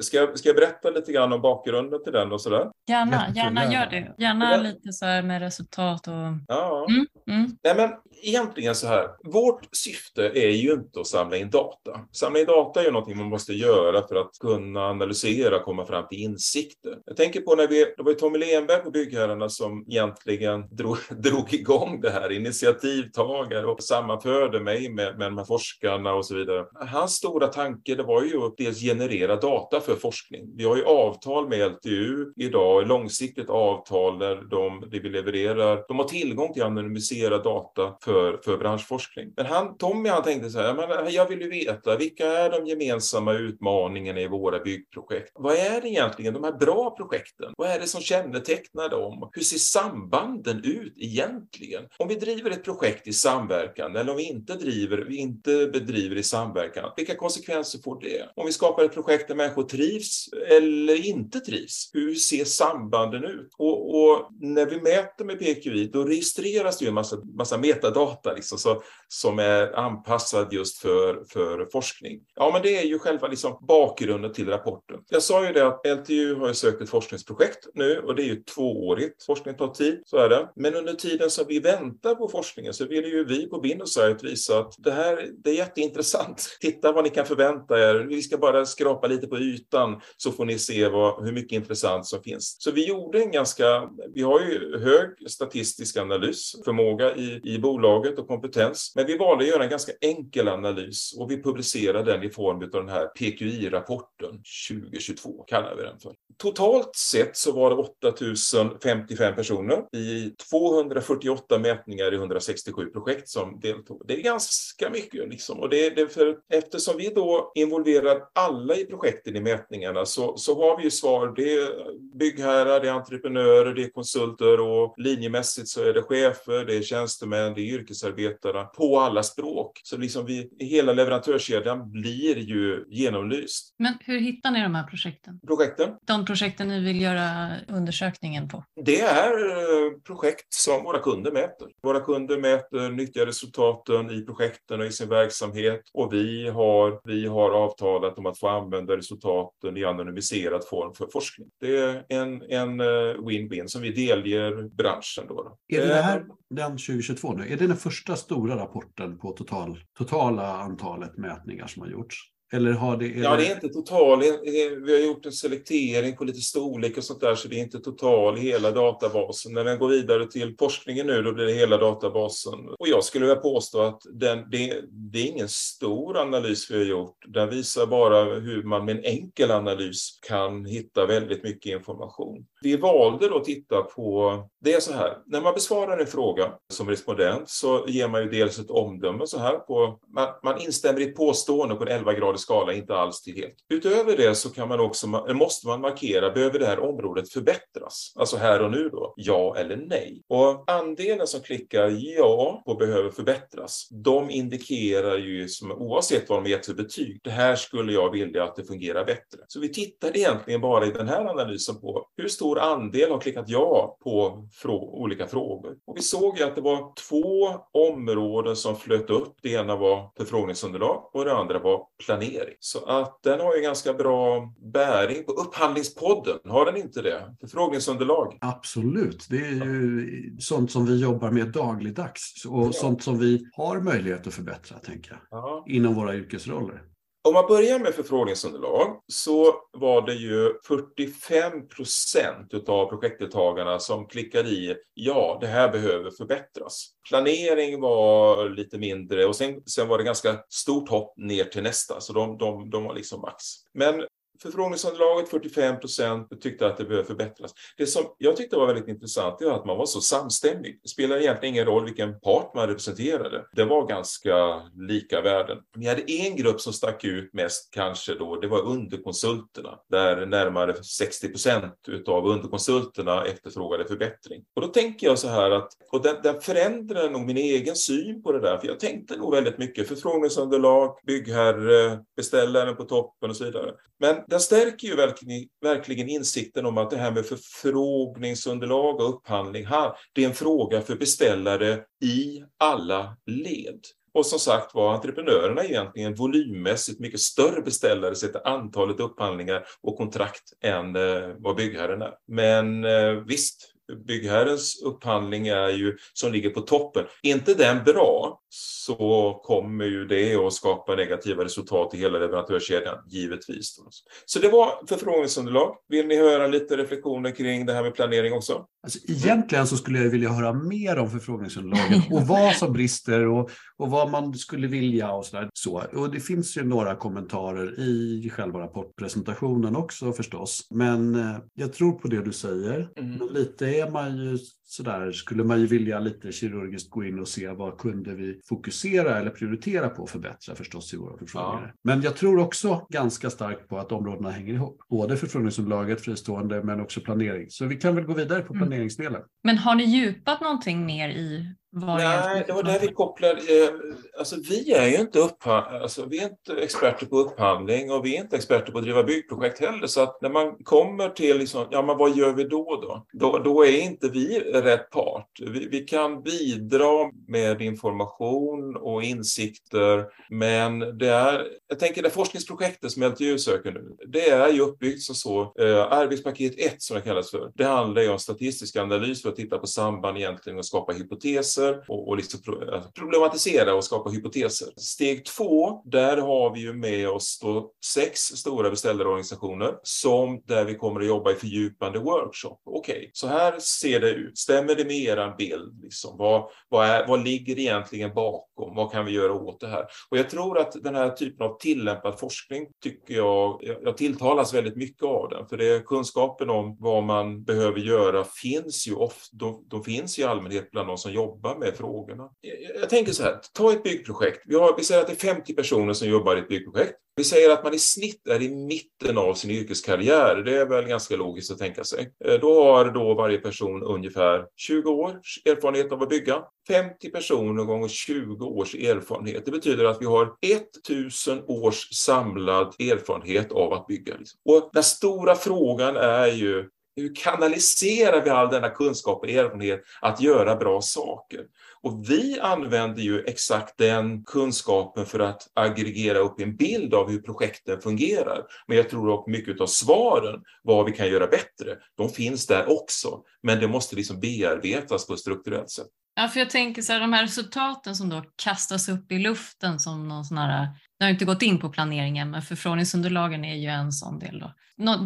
Ska, ska jag berätta lite grann om bakgrunden till den och sådär? Gärna, gärna gör det. Gärna ja. lite så här med resultat och... Ja. Mm, mm. Nej, men egentligen så här, vårt syfte är ju inte att samla in data. Samla in data är ju någonting man måste göra för att kunna analysera och komma fram till insikter. Jag tänker på när vi, det var ju Tommy Lenberg på Byggherrarna som egentligen drog, drog igång det här, initiativtagare och sammanförde mig med, med de här forskarna och så vidare. Hans stora tanke det var ju att dels generera data för forskning. Vi har ju avtal med LTU idag, långsiktigt avtal där de, det vi levererar, de har tillgång till anonymiserad data för, för branschforskning. Men han, Tommy han tänkte så här, men eh, jag vill ju veta vilka är de gemensamma utmaningarna i våra byggprojekt? Vad är det egentligen, de här bra projekten? Vad är det som kännetecknar dem? Hur ser sambanden ut egentligen? Om vi driver ett projekt i samverkan eller om vi inte driver, vi inte bedriver i samverkan, vilka konsekvenser får det? Om vi skapar ett projekt där människor trivs eller inte trivs, hur ser sambanden ut? Och, och när vi mäter med PQI, då registreras det ju en massa, massa metadata liksom, så, som är anpassad just för, för forskning. Ja, men det är ju själva liksom bakgrunden till rapporten. Jag sa ju det att LTU har sökt ett forskningsprojekt nu och det är ju tvåårigt. Forskning tar tid, så är det. Men under tiden som vi väntar på forskningen så vill ju vi på Bindosite visa att det här det är jätteintressant. Titta vad ni kan förvänta er. Vi ska bara skrapa lite på ytan så får ni se vad, hur mycket intressant som finns. Så vi gjorde en ganska, vi har ju hög statistisk analysförmåga i, i bolaget bolaget och kompetens. Men vi valde att göra en ganska enkel analys och vi publicerade den i form av den här PQI-rapporten 2022, kallar vi den för. Totalt sett så var det 8055 personer i 248 mätningar i 167 projekt som deltog. Det är ganska mycket liksom. Och det det för, eftersom vi då involverar alla i projekten i mätningarna så, så har vi ju svar. Det är byggherrar, det är entreprenörer, det är konsulter och linjemässigt så är det chefer, det är tjänstemän, det är yrkesarbetare på alla språk. Så liksom vi, hela leverantörskedjan blir ju genomlyst. Men hur hittar ni de här projekten? Projekten? De projekten ni vill göra undersökningen på? Det är eh, projekt som våra kunder mäter. Våra kunder mäter nyttiga resultaten i projekten och i sin verksamhet och vi har, vi har avtalat om att få använda resultaten i anonymiserad form för forskning. Det är en, en eh, win-win som vi delger branschen. Då. Är det, det här den 2022 nu? Är det den första stora rapporten på total, totala antalet mätningar som har gjorts? Eller har det, ja, det är inte total. Vi har gjort en selektering på lite storlek och sånt där, så det är inte total i hela databasen. När den går vidare till forskningen nu, då blir det hela databasen. Och jag skulle vilja påstå att den, det, det är ingen stor analys vi har gjort. Den visar bara hur man med en enkel analys kan hitta väldigt mycket information. Vi valde då att titta på, det är så här, när man besvarar en fråga som respondent så ger man ju dels ett omdöme så här på, man, man instämmer i ett påstående på en 11 graders skala, inte alls till helt. Utöver det så kan man också, måste man markera, behöver det här området förbättras? Alltså här och nu då, ja eller nej? Och andelen som klickar ja på behöver förbättras, de indikerar ju som, oavsett vad de gett för betyg, det här skulle jag vilja att det fungerar bättre. Så vi tittar egentligen bara i den här analysen på hur stor andel har klickat ja på frå olika frågor. Och vi såg ju att det var två områden som flöt upp. Det ena var förfrågningsunderlag och det andra var planering. Så att den har ju ganska bra bäring på Upphandlingspodden. Har den inte det? Förfrågningsunderlag. Absolut. Det är ju sånt som vi jobbar med dagligdags och ja. sånt som vi har möjlighet att förbättra, tänker jag, ja. inom våra yrkesroller. Om man börjar med förfrågningsunderlag så var det ju 45 procent av projektdeltagarna som klickade i ja, det här behöver förbättras. Planering var lite mindre och sen, sen var det ganska stort hopp ner till nästa, så de, de, de var liksom max. Men Förfrågningsunderlaget 45 procent tyckte att det behöver förbättras. Det som jag tyckte var väldigt intressant är att man var så samstämmig. Det spelar egentligen ingen roll vilken part man representerade. Det var ganska lika värden. Vi hade en grupp som stack ut mest kanske då, det var underkonsulterna, där närmare 60 procent utav underkonsulterna efterfrågade förbättring. Och då tänker jag så här att, och den, den förändrar nog min egen syn på det där, för jag tänkte nog väldigt mycket förfrågningsunderlag, byggherre, beställaren på toppen och så vidare. Men den stärker ju verkligen, verkligen insikten om att det här med förfrågningsunderlag och upphandling, det är en fråga för beställare i alla led. Och som sagt var, entreprenörerna är egentligen volymmässigt mycket större beställare sett till antalet upphandlingar och kontrakt än eh, vad byggherren är. Men eh, visst, byggherrens upphandling är ju, som ligger på toppen. inte den bra så kommer ju det att skapa negativa resultat i hela leverantörskedjan, givetvis. Så det var förfrågningsunderlag. Vill ni höra lite reflektioner kring det här med planering också? Alltså, egentligen så skulle jag vilja höra mer om förfrågningsunderlaget och vad som brister och, och vad man skulle vilja och sådär. Så, och det finns ju några kommentarer i själva rapportpresentationen också förstås. Men eh, jag tror på det du säger. Mm. Men lite är man ju sådär skulle man ju vilja lite kirurgiskt gå in och se vad kunde vi fokusera eller prioritera på att förbättra förstås i våra förfrågningar. Ja. Men jag tror också ganska starkt på att områdena hänger ihop. Både förfrågningsunderlaget, fristående, men också planering. Så vi kan väl gå vidare på mm. planeringsdelen. Men har ni djupat någonting mer i Nej, det var där vi kopplade. Eh, alltså, vi är ju inte, alltså, vi är inte experter på upphandling och vi är inte experter på att driva byggprojekt heller. Så att när man kommer till, liksom, ja men vad gör vi då då? Då, då är inte vi rätt part. Vi, vi, kan bidra med information och insikter, men det är, jag tänker det forskningsprojektet som LTU söker nu, det är ju uppbyggt som så. Eh, arbetspaket 1 som det kallas för, det handlar ju om statistisk analys för att titta på samband egentligen och skapa hypoteser hypoteser och, och liksom alltså, problematisera och skapa hypoteser. Steg två, där har vi ju med oss då sex stora beställarorganisationer som där vi kommer att jobba i fördjupande workshop. Okej, okay, så här ser det ut. Stämmer det med er bild? Liksom? Vad, vad, är, vad ligger egentligen bakom? Vad kan vi göra åt det här? Och jag tror att den här typen av tillämpad forskning tycker jag, jag, jag tilltalas väldigt mycket av den, för det är kunskapen om vad man behöver göra finns ju ofta, de, de finns i allmänhet bland de som jobbar jobba med frågorna. Jag, jag tänker så här, ta ett byggprojekt. Vi, har, vi säger att det är 50 personer som jobbar i ett byggprojekt. Vi säger att man i snitt är i mitten av sin yrkeskarriär. Det är väl ganska logiskt att tänka sig. Eh, då har då varje person ungefär 20 års erfarenhet av att bygga. 50 personer gånger 20 års erfarenhet. Det betyder att vi har 1000 års samlad erfarenhet av att bygga. Liksom. Och den stora frågan är ju hur kanaliserar vi all denna kunskap och erfarenhet att göra bra saker? Och vi använder ju exakt den kunskapen för att aggregera upp en bild av hur projekten fungerar. Men jag tror att mycket av svaren, vad vi kan göra bättre, de finns där också. Men det måste liksom bearbetas på ett strukturellt sätt. Ja, för jag tänker så här, de här resultaten som då kastas upp i luften som någon sån här, det har inte gått in på planeringen, men förfrågningsunderlagen är ju en sån del då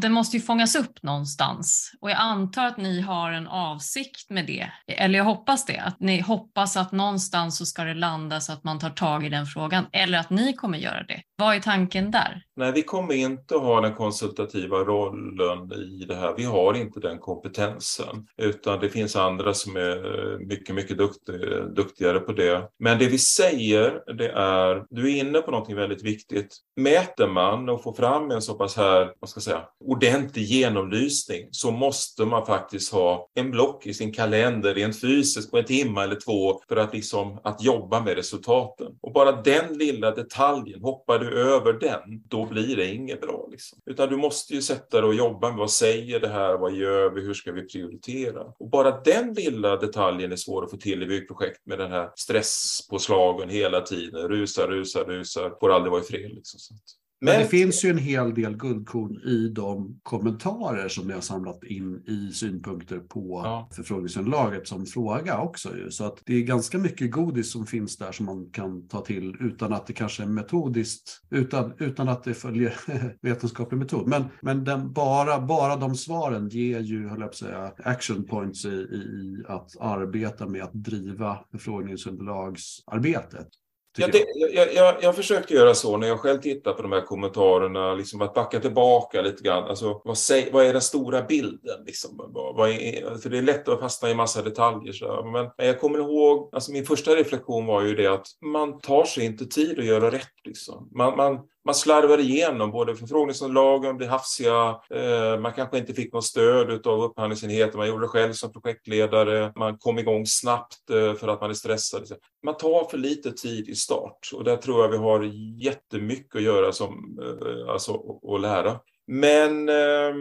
det måste ju fångas upp någonstans och jag antar att ni har en avsikt med det. Eller jag hoppas det, att ni hoppas att någonstans så ska det landa så att man tar tag i den frågan eller att ni kommer göra det. Vad är tanken där? Nej, vi kommer inte ha den konsultativa rollen i det här. Vi har inte den kompetensen, utan det finns andra som är eh, mycket, mycket duktigare på det. Men det vi säger, det är, du är inne på någonting väldigt viktigt. Mäter man och får fram en så pass här, vad ska jag säga, ordentlig genomlysning så måste man faktiskt ha en block i sin kalender rent fysiskt på en timme eller två för att liksom att jobba med resultaten. Och bara den lilla detaljen, hoppar du över den, då blir det inget bra. Liksom. Utan du måste ju sätta dig och jobba med vad säger det här, vad gör vi, hur ska vi prioritera? Och bara den lilla detaljen är svår att få till i byggprojekt med den här stresspåslagen hela tiden, rusar, rusar, rusar, får aldrig vara i fred. Liksom. Men det finns ju en hel del guldkorn i de kommentarer som ni har samlat in i synpunkter på ja. förfrågningsunderlaget som fråga också. Ju. Så att det är ganska mycket godis som finns där som man kan ta till utan att det kanske är metodiskt, utan, utan att det följer vetenskaplig metod. Men, men den, bara, bara de svaren ger ju, höll jag på att säga, action points i, i att arbeta med att driva förfrågningsunderlagsarbetet. Ja, det, jag, jag, jag försökte göra så när jag själv tittar på de här kommentarerna, liksom att backa tillbaka lite grann. Alltså, vad, säg, vad är den stora bilden? Liksom? Vad är, för det är lätt att fastna i massa detaljer. Så. Men, men jag kommer ihåg, alltså min första reflektion var ju det att man tar sig inte tid att göra rätt. Liksom. Man, man, man slarvar igenom både förfrågningsunderlagen, blir hafsiga, eh, man kanske inte fick något stöd av upphandlingsenheten, man gjorde det själv som projektledare, man kom igång snabbt eh, för att man är stressad. Man tar för lite tid i start och där tror jag vi har jättemycket att göra som, eh, alltså, att lära. Men eh,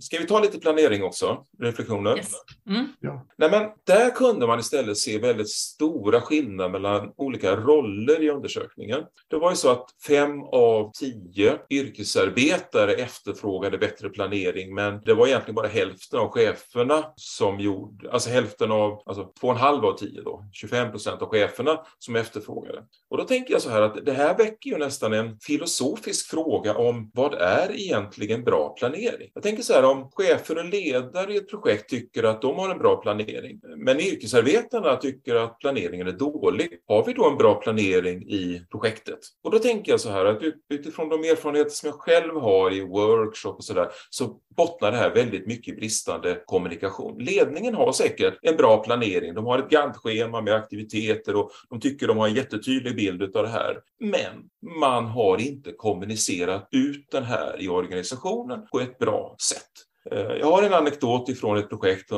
ska vi ta lite planering också? Reflektioner? Yes. Mm. Ja. Nej, men där kunde man istället se väldigt stora skillnader mellan olika roller i undersökningen. Det var ju så att fem av tio yrkesarbetare efterfrågade bättre planering, men det var egentligen bara hälften av cheferna som gjorde, alltså hälften av, alltså två och en halv av tio då, 25 procent av cheferna som efterfrågade. Och då tänker jag så här att det här väcker ju nästan en filosofisk fråga om vad är egentligen egentligen bra planering? Jag tänker så här om chefer och ledare i ett projekt tycker att de har en bra planering, men yrkesarbetarna tycker att planeringen är dålig. Har vi då en bra planering i projektet? Och då tänker jag så här att utifrån de erfarenheter som jag själv har i workshop och så där, så bottnar det här väldigt mycket i bristande kommunikation. Ledningen har säkert en bra planering. De har ett Gantt-schema med aktiviteter och de tycker de har en jättetydlig bild av det här. Men man har inte kommunicerat ut den här i organisationen på ett bra sätt. Eh, jag har en anekdot ifrån ett projekt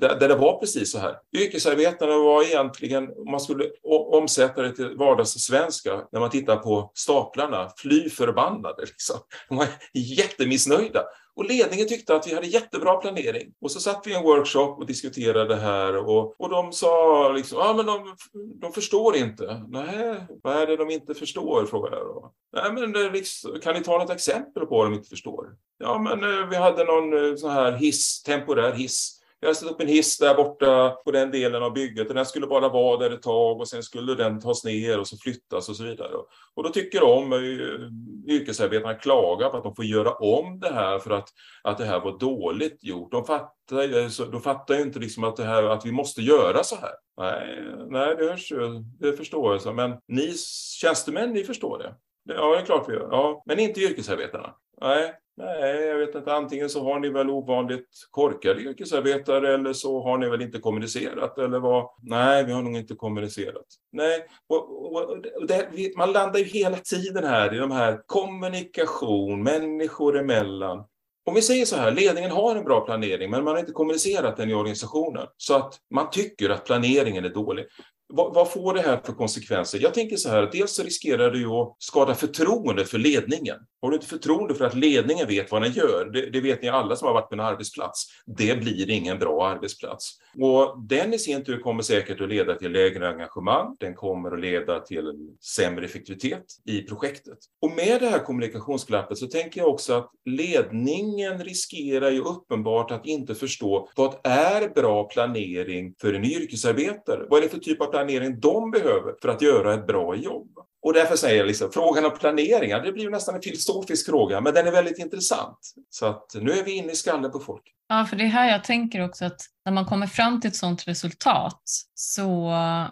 där det var precis så här. Yrkesarbetarna var egentligen, om man skulle omsätta det till vardagssvenska, när man tittar på staplarna, fly förbannade. Liksom. De var jättemissnöjda. Och ledningen tyckte att vi hade jättebra planering. Och så satt vi i en workshop och diskuterade det här och, och de sa liksom, ja ah, men de, de förstår inte. Nej, vad är det de inte förstår? frågade jag då. Nej, men liksom, kan ni ta något exempel på vad de inte förstår? Ja, men eh, vi hade någon eh, sån här hiss, temporär hiss vi har satt upp en hiss där borta på den delen av bygget och den skulle bara vara där ett tag och sen skulle den tas ner och så flyttas och så vidare. Och då tycker de, eh, yrkesarbetarna klagar på att de får göra om det här för att, att det här var dåligt gjort. De fattar, de fattar ju inte liksom att, det här, att vi måste göra så här. Nej, nej det hörs ju, det förstår jag. Men ni tjänstemän, ni förstår det. Ja, det är klart vi gör. Ja, men inte yrkesarbetarna. Nej, Nej, jag vet inte. Antingen så har ni väl ovanligt korkade yrkesarbetare eller så har ni väl inte kommunicerat eller vad? Nej, vi har nog inte kommunicerat. Nej, och, och, och det, man landar ju hela tiden här i de här kommunikation människor emellan. Om vi säger så här, ledningen har en bra planering men man har inte kommunicerat den i organisationen så att man tycker att planeringen är dålig. Vad, vad, får det här för konsekvenser? Jag tänker så här, dels så riskerar du att skada förtroendet för ledningen. Har du inte förtroende för att ledningen vet vad den gör, det, det, vet ni alla som har varit på en arbetsplats, det blir ingen bra arbetsplats. Och den i sin tur kommer säkert att leda till lägre engagemang, den kommer att leda till en sämre effektivitet i projektet. Och med det här kommunikationsglappet så tänker jag också att ledningen riskerar ju uppenbart att inte förstå vad är bra planering för en yrkesarbetare? Vad är det för typ av planering planering de behöver för att göra ett bra jobb. Och därför säger jag liksom, frågan om planeringar, det blir ju nästan en filosofisk fråga, men den är väldigt intressant. Så att nu är vi inne i skallen på folk. Ja, för det är här jag tänker också att när man kommer fram till ett sådant resultat så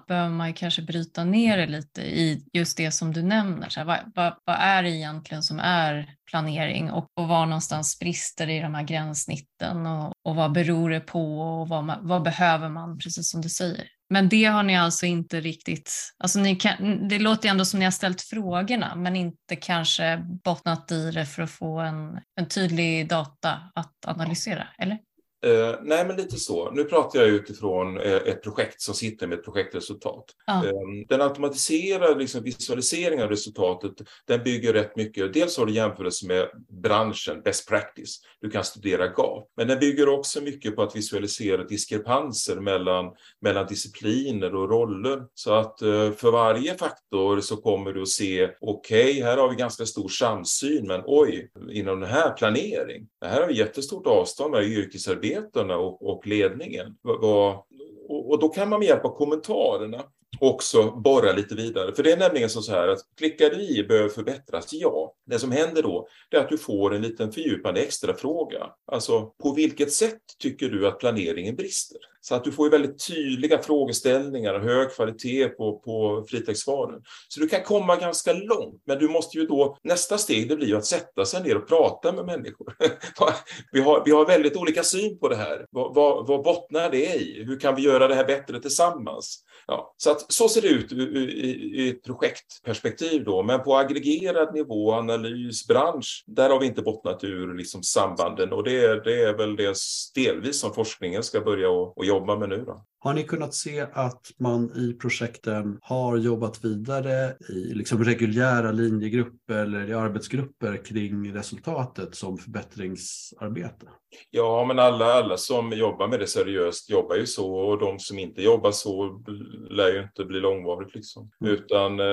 behöver man kanske bryta ner det lite i just det som du nämner. Så här, vad, vad, vad, är det egentligen som är planering och, och var någonstans brister det i de här gränssnitten och, och vad beror det på och vad, man, vad behöver man, precis som du säger. Men det har ni alltså inte riktigt, alltså ni kan, det låter ju ändå som ni har ställt frågorna men inte kanske bottnat i det för att få en, en tydlig data att analysera, eller? Uh, nej, men lite så. Nu pratar jag utifrån uh, ett projekt som sitter med ett projektresultat. Ja. Uh, den automatiserade liksom, visualiseringen av resultatet, den bygger rätt mycket. Dels har du jämförelse med branschen, best practice. Du kan studera gap. Men den bygger också mycket på att visualisera diskrepanser mellan, mellan discipliner och roller. Så att eh, för varje faktor så kommer du att se, okej, okay, här har vi ganska stor samsyn, men oj, inom den här planering, det här har vi jättestort avstånd mellan yrkesarbete medarbetarna och, och ledningen. Var, och, och då kan man med hjälp av kommentarerna också borra lite vidare. För det är nämligen så här att klickar i behöver förbättras, ja. Det som händer då är att du får en liten fördjupande extra fråga. Alltså, på vilket sätt tycker du att planeringen brister? Så att du får väldigt tydliga frågeställningar och hög kvalitet på, på fritextsvaren. Så du kan komma ganska långt, men du måste ju då, nästa steg det blir ju att sätta sig ner och prata med människor. vi, har, vi har väldigt olika syn på det här. Vad, vad, vad bottnar det i? Hur kan vi göra det här bättre tillsammans? Ja, så, att, så ser det ut i, ett projektperspektiv då, men på aggregerad nivå, analys, bransch, där har vi inte bottnat ur liksom sambanden och det, det är väl det delvis som forskningen ska börja och, och jobba med nu. Då. Har ni kunnat se att man i projekten har jobbat vidare i liksom reguljära linjegrupper eller i arbetsgrupper kring resultatet som förbättringsarbete? Ja, men alla, alla som jobbar med det seriöst jobbar ju så och de som inte jobbar så lär ju inte bli långvarigt. Liksom. Mm. Utan eh,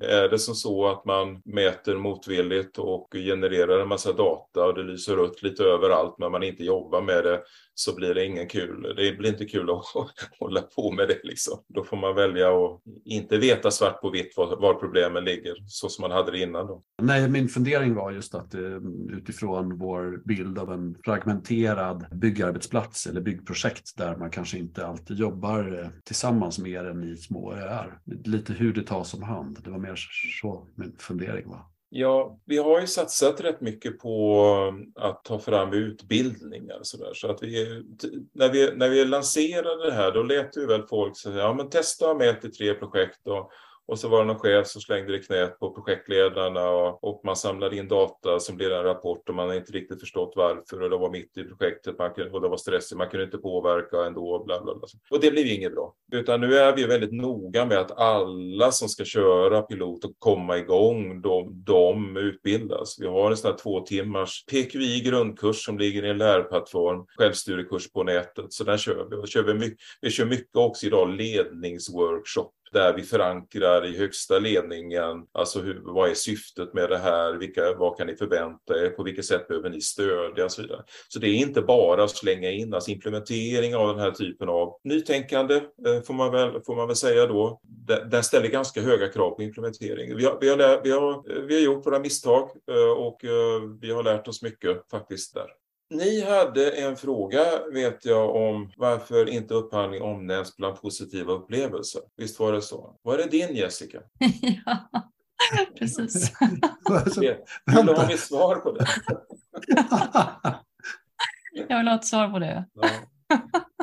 är det som så att man mäter motvilligt och genererar en massa data och det lyser rött lite överallt men man inte jobbar med det så blir det ingen kul. Det blir inte kul att hålla på med det. Liksom. Då får man välja att inte veta svart på vitt var, var problemen ligger, så som man hade det innan. Då. Nej, min fundering var just att eh, utifrån vår bild av en fragmenterad byggarbetsplats eller byggprojekt där man kanske inte alltid jobbar eh, tillsammans mer än i små öar. Lite hur det tas om hand. Det var mer så min fundering var. Ja, vi har ju satsat rätt mycket på um, att ta fram utbildningar så, där. så att vi, när vi, när vi lanserade det här, då lät ju väl folk säga, ja men testa med ett i tre projekt och och så var det någon chef som slängde det i knät på projektledarna och, och, man samlade in data som blev en rapport och man har inte riktigt förstått varför och det var mitt i projektet man kunde, och det var stressigt, man kunde inte påverka ändå. Bla, bla, bla. Och det blev inget bra. Utan nu är vi väldigt noga med att alla som ska köra pilot och komma igång, de, de utbildas. Vi har en sån här två timmars PQI grundkurs som ligger i en lärplattform, självstudiekurs på nätet. Så den kör vi. Och kör vi, mycket, vi kör mycket också idag ledningsworkshop där vi förankrar i högsta ledningen, alltså hur, vad är syftet med det här, vilka, vad kan ni förvänta er, på vilket sätt behöver ni stödja och så vidare. Så det är inte bara att slänga in, alltså implementering av den här typen av nytänkande, eh, får man väl, får man väl säga då, den ställer ganska höga krav på implementering. Vi har, vi har, vi har, eh, vi har gjort våra misstag eh, och vi har lärt oss mycket faktiskt där. Ni hade en fråga, vet jag, om varför inte upphandling omnämns bland positiva upplevelser. Visst var det så? Var det din, Jessica? ja, precis. Vill du ha mitt svar på det? jag vill ha ett svar på det. Ja.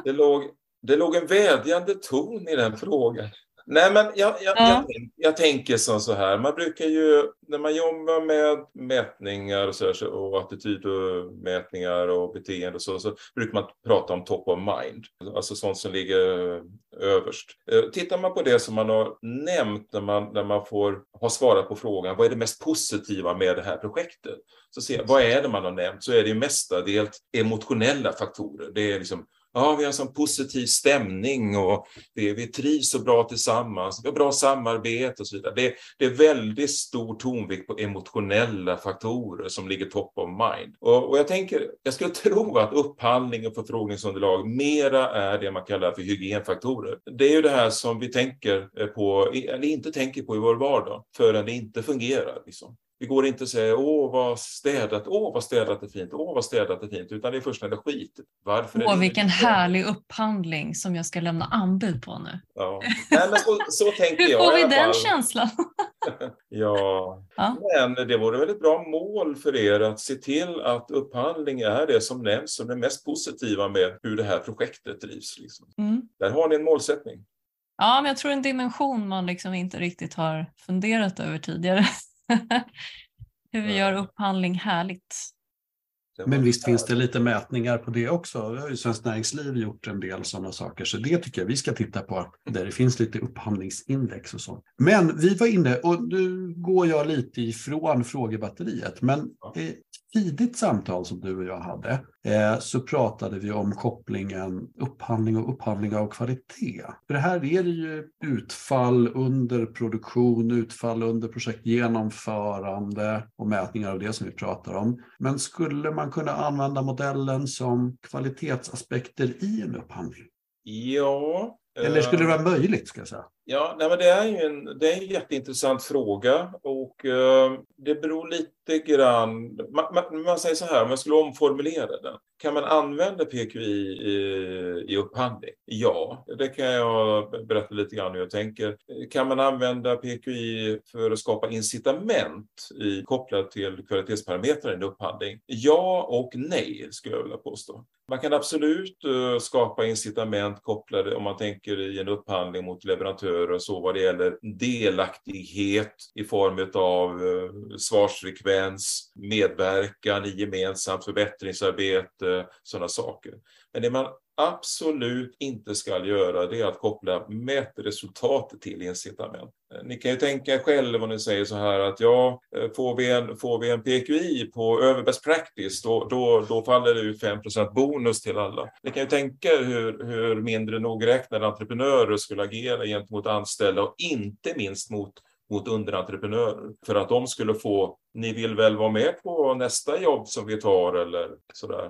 Det, låg, det låg en vädjande ton i den frågan. Nej, men jag, jag, ja. jag, jag, tänker som så här, man brukar ju, när man jobbar med mätningar och, så här, och attitydmätningar och beteende och så, så brukar man prata om top of mind, alltså sånt som ligger överst. Eh, tittar man på det som man har nämnt när man, när man får ha svarat på frågan, vad är det mest positiva med det här projektet? Så ser jag, vad är det man har nämnt? Så är det ju mestadels emotionella faktorer. Det är liksom ja, vi har en sån positiv stämning och vi, vi trivs så bra tillsammans, vi har bra samarbete och så vidare. Det, det är väldigt stor tonvikt på emotionella faktorer som ligger top of mind. Och, och jag tänker, jag skulle tro att upphandling och förfrågningsunderlag mera är det man kallar för hygienfaktorer. Det är ju det här som vi tänker på, eller inte tänker på i vår vardag förrän det inte fungerar. Liksom. Det går inte att säga åh vad städat, åh vad städat är fint, åh vad städat är fint, utan det är först när det är skit. Varför åh, vilken inte? härlig upphandling som jag ska lämna anbud på nu. Ja. Nej, men så, så tänker Hur jag. får vi den känslan? ja. ja, men det vore väl ett bra mål för er att se till att upphandling är det som nämns som det mest positiva med hur det här projektet drivs. Liksom. Mm. Där har ni en målsättning. Ja, men jag tror en dimension man liksom inte riktigt har funderat över tidigare. Hur vi gör upphandling härligt. Men visst finns det lite mätningar på det också. Vi har ju Svenskt Näringsliv gjort en del sådana saker, så det tycker jag vi ska titta på, där det finns lite upphandlingsindex och så. Men vi var inne, och nu går jag lite ifrån frågebatteriet, men tidigt samtal som du och jag hade eh, så pratade vi om kopplingen upphandling och upphandling av kvalitet. För det här är ju utfall under produktion, utfall under projektgenomförande och mätningar av det som vi pratar om. Men skulle man kunna använda modellen som kvalitetsaspekter i en upphandling? Ja. Eller skulle det vara möjligt? Ska jag säga? Ja, nej, men det är ju en, det är en jätteintressant fråga och eh, det beror lite grann... Man, man, man, säger så här, om jag skulle omformulera den. Kan man använda PQI i, i upphandling? Ja, det kan jag berätta lite grann hur jag tänker. Kan man använda PQI för att skapa incitament i, kopplat till kvalitetsparametrar i en upphandling? Ja och nej, skulle jag vilja påstå. Man kan absolut eh, skapa incitament kopplade, om man tänker i en upphandling mot leverantör aktörer och så vad det gäller delaktighet i form av eh, svarsfrekvens, medverkan i gemensamt förbättringsarbete, sådana saker. Men det man absolut inte ska göra det är att koppla mätresultat till incitament. Eh, ni kan ju tänka själva om ni säger så här att ja, eh, får vi en, får vi en PQI på över best practice då, då, då faller det ut 5 bonus till alla. Ni kan ju tänka er hur, hur mindre nogräknade entreprenörer skulle agera gentemot anställda och inte minst mot mot underentreprenörer för att de skulle få, ni vill väl vara med på nästa jobb som vi tar eller sådär.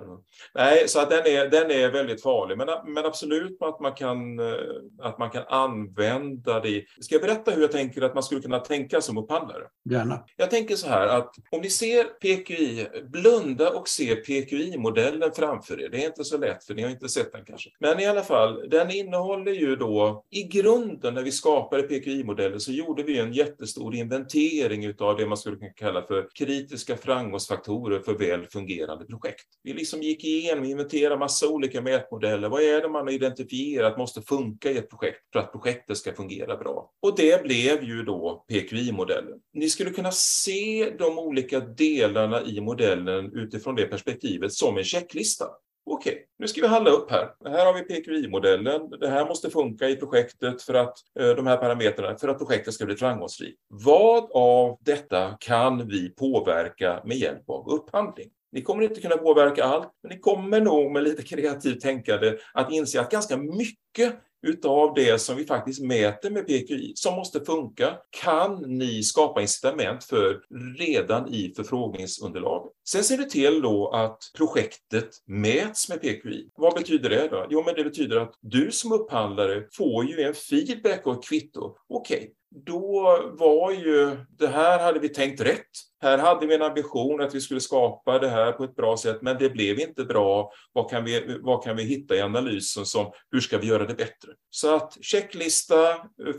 Nej, så att den är, den är väldigt farlig, men, men absolut att man, kan, eh, att man kan använda det. Ska jag berätta hur jag tänker att man skulle kunna tänka som upphandlare? Gärna. Jag tänker så här att om ni ser PQI, blunda och se PQI-modellen framför er. Det är inte så lätt för ni har inte sett den kanske. Men i alla fall, den innehåller ju då i grunden när vi skapade PQI-modellen så gjorde vi en jättestor inventering av det man skulle kunna kalla för kritiska framgångsfaktorer för väl fungerande projekt. Vi liksom gick igenom och inventerade massa olika mätmodeller. Vad är det man har identifierat måste funka i ett projekt för att projektet ska fungera bra? Och det blev ju då PQI-modellen. Ni skulle kunna se de olika delarna i modellen utifrån det perspektivet som en checklista. Okej, okay, nu ska vi handla upp här. Här har vi PQI-modellen. Det här måste funka i projektet för att eh, de här parametrarna för att projektet ska bli framgångsrikt. Vad av detta kan vi påverka med hjälp av upphandling? Ni kommer inte kunna påverka allt, men ni kommer nog med lite kreativt tänkande att inse att ganska mycket utav det som vi faktiskt mäter med PQI som måste funka kan ni skapa incitament för redan i förfrågningsunderlaget. Sen ser det till då att projektet mäts med PQI. Vad betyder det då? Jo, men det betyder att du som upphandlare får ju en feedback och ett kvitto. Okej, okay, då var ju det här hade vi tänkt rätt. Här hade vi en ambition att vi skulle skapa det här på ett bra sätt, men det blev inte bra. Vad kan vi, vad kan vi hitta i analysen som hur ska vi göra det bättre? Så att checklista,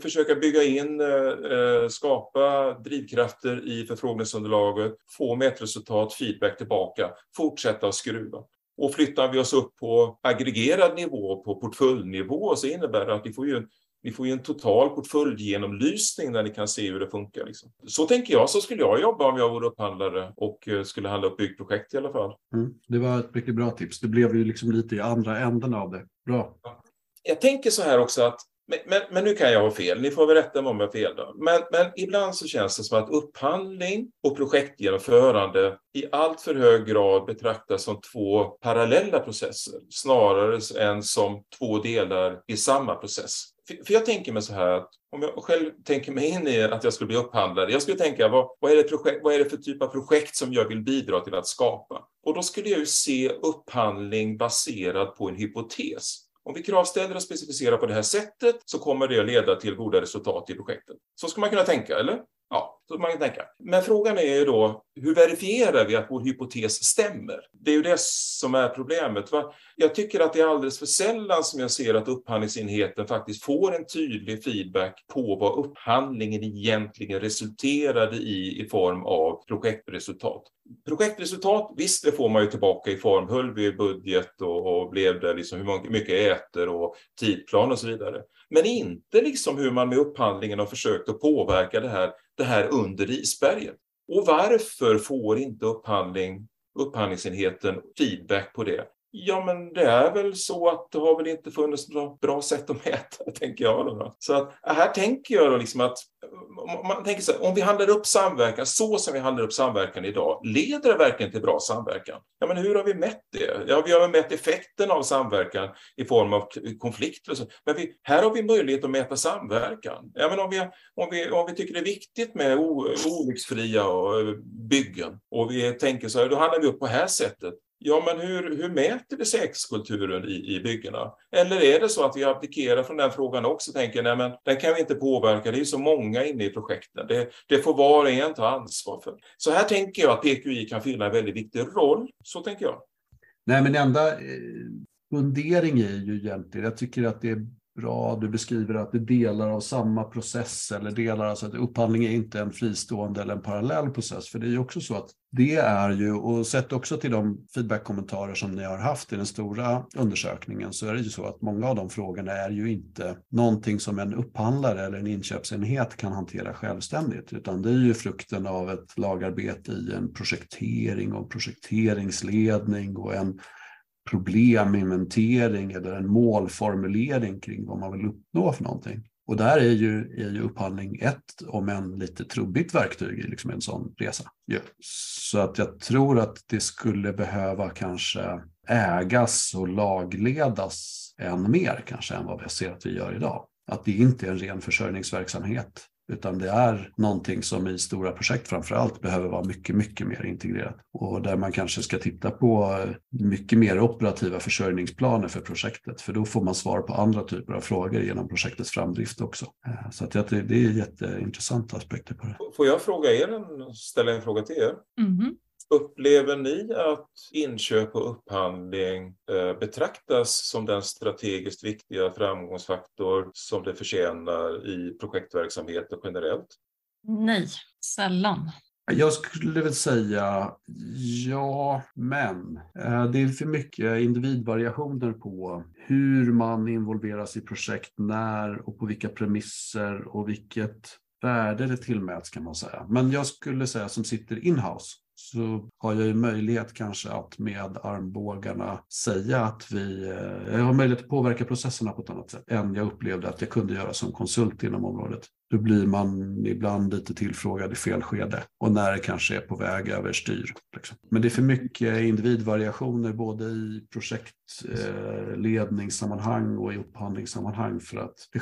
försöka bygga in, eh, skapa drivkrafter i förfrågningsunderlaget, få mätresultat, feedback tillbaka, fortsätta att skruva. Och flyttar vi oss upp på aggregerad nivå, på portföljnivå, så innebär det att vi får ju ni får ju en total portföljgenomlysning där ni kan se hur det funkar. Liksom. Så tänker jag, så skulle jag jobba om jag vore upphandlare och eh, skulle handla upp byggprojekt i alla fall. Mm, det var ett mycket bra tips. Det blev ju liksom lite i andra änden av det. Bra. Jag tänker så här också att Men, men, men, nu kan jag ha fel, ni får väl rätta mig om jag har fel. Då. Men, men ibland så känns det som att upphandling och projektgenomförande i allt för hög grad betraktas som två parallella processer snarare än som två delar i samma process. För jag tänker mig så här att om jag själv tänker mig in i att jag skulle bli upphandlare, jag skulle tänka vad, vad, är det projekt, vad är det för typ av projekt som jag vill bidra till att skapa? Och då skulle jag ju se upphandling baserad på en hypotes. Om vi kravställer och specificerar på det här sättet så kommer det att leda till goda resultat i projektet. Så ska man kunna tänka, eller? Ja, så man kan tänka. Men frågan är ju då, hur verifierar vi att vår hypotes stämmer? Det är ju det som är problemet. Va? Jag tycker att det är alldeles för sällan som jag ser att upphandlingsenheten faktiskt får en tydlig feedback på vad upphandlingen egentligen resulterade i i form av projektresultat. Projektresultat, visst det får man ju tillbaka i form, höll vi budget och, och blev det liksom hur mycket äter och tidplan och så vidare. Men inte liksom hur man med upphandlingen har försökt att påverka det här, det här under isberget. Och varför får inte upphandling, upphandlingsenheten feedback på det? Ja, men det är väl så att det har väl inte funnits något bra sätt att mäta, tänker jag. Då. Så att äh, här tänker jag då liksom att om man tänker så här, om vi handlar upp samverkan så som vi handlar upp samverkan idag, leder det verkligen till bra samverkan? Ja, men hur har vi mätt det? Ja, vi har mätt effekten av samverkan i form av konflikter. och så. Men vi, här har vi möjlighet att mäta samverkan. Ja, men om, vi, om, vi, om vi tycker det är viktigt med olycksfria eh, byggen och vi tänker så här, då handlar vi upp på det här sättet. Ja, men hur, hur mäter vi säkerhetskulturen i, i byggena? Eller är det så att vi abdikerar från den frågan också och tänker nej, men den kan vi inte påverka, det är så många inne i projekten. Det, det får var och en ta ansvar för. Så här tänker jag att PQI kan fylla en väldigt viktig roll. Så tänker jag. Nej, men enda eh, fundering är ju egentligen, jag tycker att det är bra. Du beskriver att det är delar av samma process eller delar, alltså att upphandling är inte en fristående eller en parallell process. För det är ju också så att det är ju, och sett också till de feedbackkommentarer som ni har haft i den stora undersökningen, så är det ju så att många av de frågorna är ju inte någonting som en upphandlare eller en inköpsenhet kan hantera självständigt, utan det är ju frukten av ett lagarbete i en projektering och projekteringsledning och en probleminventering eller en målformulering kring vad man vill uppnå för någonting. Och där är ju, är ju upphandling ett, om en lite trubbigt verktyg i liksom en sån resa. Yeah. Så att jag tror att det skulle behöva kanske ägas och lagledas än mer kanske än vad vi ser att vi gör idag. Att det inte är en ren försörjningsverksamhet utan det är någonting som i stora projekt framför allt behöver vara mycket, mycket mer integrerat. Och där man kanske ska titta på mycket mer operativa försörjningsplaner för projektet. För då får man svar på andra typer av frågor genom projektets framdrift också. Eh, så att det är jätteintressanta aspekter på det. Får jag fråga er, ställa en fråga till er? Mm -hmm. Upplever ni att inköp och upphandling eh, betraktas som den strategiskt viktiga framgångsfaktor som det förtjänar i projektverksamheten generellt? Nej, sällan. Jag skulle väl säga ja, men eh, det är för mycket individvariationer på hur man involveras i projekt, när och på vilka premisser och vilket värde det tillmäts kan man säga. Men jag skulle säga som sitter inhouse så har jag ju möjlighet kanske att med armbågarna säga att vi, eh, jag har möjlighet att påverka processerna på ett annat sätt än jag upplevde att jag kunde göra som konsult inom området. Då blir man ibland lite tillfrågad i fel skede och när det kanske är på väg överstyr. Liksom. Men det är för mycket individvariationer både i projektledningssammanhang eh, och i upphandlingssammanhang för att det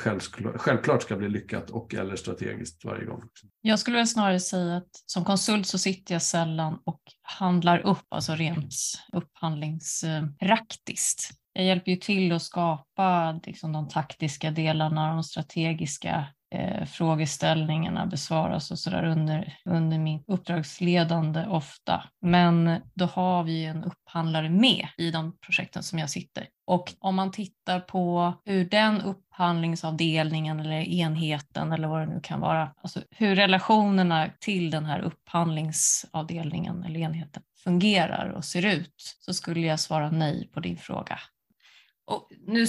självklart ska bli lyckat och eller strategiskt varje gång. Jag skulle väl snarare säga att som konsult så sitter jag sällan och handlar upp, alltså rent upphandlingspraktiskt. Jag hjälper ju till att skapa liksom, de taktiska delarna, de strategiska eh, frågeställningarna besvaras och sådär under, under min uppdragsledande ofta. Men då har vi en upphandlare med i de projekten som jag sitter. Och om man tittar på hur den upphandlingsavdelningen eller enheten eller vad det nu kan vara, alltså hur relationerna till den här upphandlingsavdelningen eller enheten fungerar och ser ut, så skulle jag svara nej på din fråga. Och nu,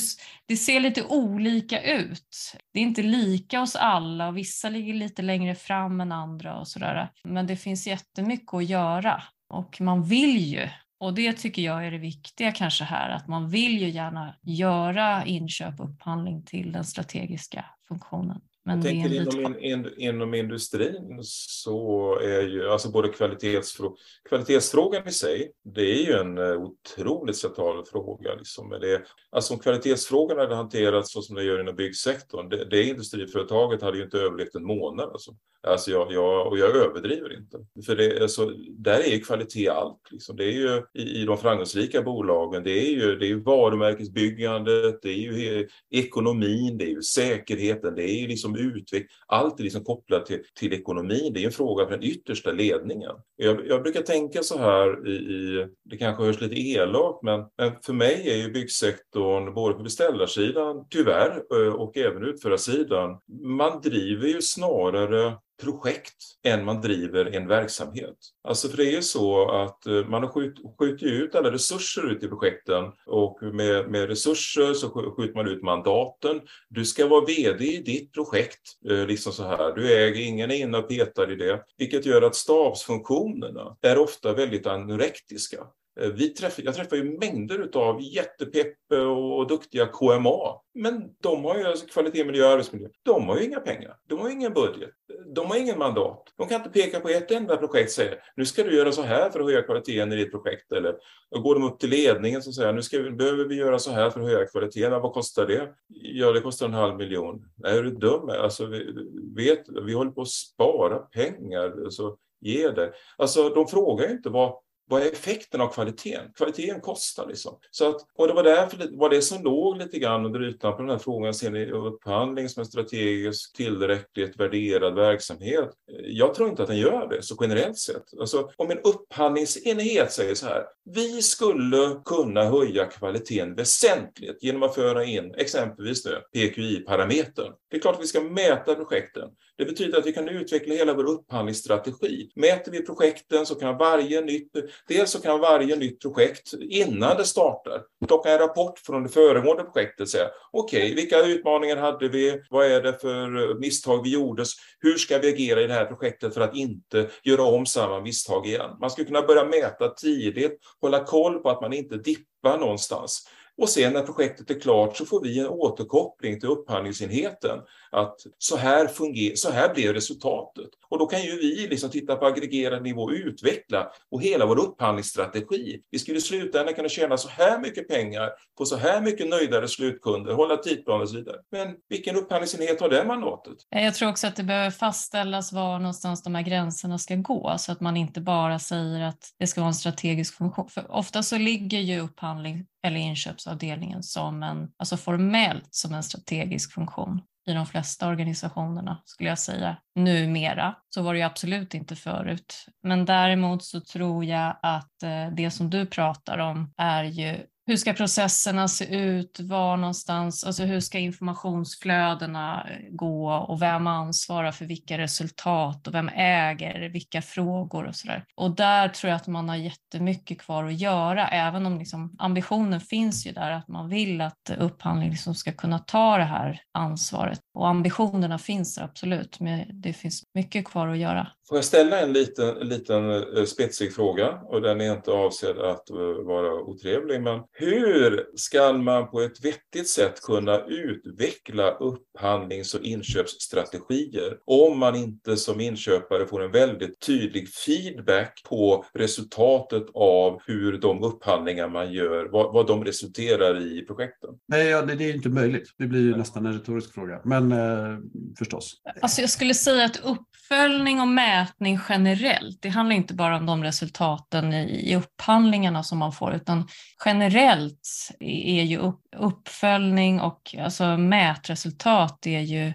det ser lite olika ut. Det är inte lika hos alla och vissa ligger lite längre fram än andra och sådär. Men det finns jättemycket att göra och man vill ju Och det tycker jag är det viktiga kanske här, att man vill ju gärna göra inköp och upphandling till den strategiska funktionen. Men tänker inom, in, inom industrin så är ju alltså både kvalitetsfrå, kvalitetsfrågan i sig, det är ju en eh, otroligt central fråga. Liksom. Det, alltså om kvalitetsfrågan hade hanterats så som det gör inom byggsektorn, det, det industriföretaget hade ju inte överlevt en månad. Alltså. Alltså jag, jag, och jag överdriver inte. För det, alltså, där är ju kvalitet allt. Liksom. Det är ju i, i de framgångsrika bolagen, det är ju, det är ju varumärkesbyggandet, det är ju ekonomin, det är ju säkerheten, det är ju liksom utveckling. Allt är liksom kopplat till, till ekonomin. Det är en fråga för den yttersta ledningen. Jag, jag brukar tänka så här i, i, det kanske hörs lite elakt, men, men för mig är ju byggsektorn både på beställarsidan, tyvärr, och även utförarsidan, man driver ju snarare projekt än man driver en verksamhet. Alltså för det är ju så att eh, man har skjut, skjutit ut alla resurser ut i projekten och med, med resurser så skjuter man ut mandaten. Du ska vara VD i ditt projekt, eh, liksom så här. Du äger, ingen är inne och petar i det, vilket gör att stabsfunktionerna är ofta väldigt anorektiska. Eh, vi träffar, jag träffar ju mängder av jättepeppe och duktiga KMA. Men de har ju alltså kvalitet, miljö och arbetsmiljö. De har ju inga pengar. De har ingen budget. De har ingen mandat. De kan inte peka på ett enda projekt och säga nu ska du göra så här för att höja kvaliteten i ditt projekt. Eller går de upp till ledningen och säger nu ska vi, behöver vi göra så här för att höja kvaliteten. Vad kostar det? Ja, det kostar en halv miljon. Nej, är du dum? Alltså, vi, vet, vi håller på att spara pengar. Alltså, ge det. Alltså, de frågar ju inte vad vad är effekten av kvaliteten? Kvaliteten kostar liksom. Så att, och det var därför det var det som låg lite grann under ytan på den här frågan, ser ni upphandling som en strategiskt tillräckligt värderad verksamhet? Jag tror inte att den gör det, så generellt sett. Alltså, om en upphandlingsenhet säger så här, vi skulle kunna höja kvaliteten väsentligt genom att föra in exempelvis PQI-parametern. Det är klart att vi ska mäta projekten. Det betyder att vi kan utveckla hela vår upphandlingsstrategi. Mäter vi projekten så kan varje nytt, dels så kan varje nytt projekt innan det startar plocka en rapport från det föregående projektet och säga okej, okay, vilka utmaningar hade vi? Vad är det för misstag vi gjorde? Hur ska vi agera i det här projektet för att inte göra om samma misstag igen? Man skulle kunna börja mäta tidigt, hålla koll på att man inte dippar någonstans. Och sen när projektet är klart så får vi en återkoppling till upphandlingsenheten att så här, funger så här blev resultatet. Och då kan ju vi liksom titta på aggregerad nivå och utveckla och hela vår upphandlingsstrategi. Vi skulle i slutändan kunna tjäna så här mycket pengar på så här mycket nöjdare slutkunder, hålla tidplaner och så vidare. Men vilken upphandlingsenhet har det mandatet? Eh, jag tror också att det behöver fastställas var någonstans de här gränserna ska gå så att man inte bara säger att det ska vara en strategisk funktion. För ofta så ligger ju upphandling eller inköpsavdelningen som en, alltså formellt som en strategisk funktion i de flesta organisationerna skulle jag säga numera. Så var det ju absolut inte förut. Men däremot så tror jag att eh, det som du pratar om är ju hur ska processerna se ut? Var någonstans? Alltså hur ska informationsflödena eh, gå och vem ansvarar för vilka resultat och vem äger vilka frågor och sådär. Och där tror jag att man har jättemycket kvar att göra, även om liksom ambitionen finns ju där att man vill att upphandling liksom ska kunna ta det här ansvaret. Och ambitionerna finns där absolut, men det finns mycket kvar att göra. Får jag ställa en liten, liten eh, spetsig fråga och den är inte avsedd att eh, vara otrevlig, men hur ska man på ett vettigt sätt kunna utveckla upphandlings och inköpsstrategier om man inte som inköpare får en väldigt tydlig feedback på resultatet av hur de upphandlingar man gör, vad, vad de resulterar i i projekten? Nej, ja, det, det, är inte möjligt. Det blir ju nästan en retorisk fråga, men eh, förstås. Alltså jag skulle säga att uppföljning och mätning generellt, det handlar inte bara om de resultaten i, i upphandlingarna som man får, utan generellt är ju upp, uppföljning och alltså mätresultat det är ju,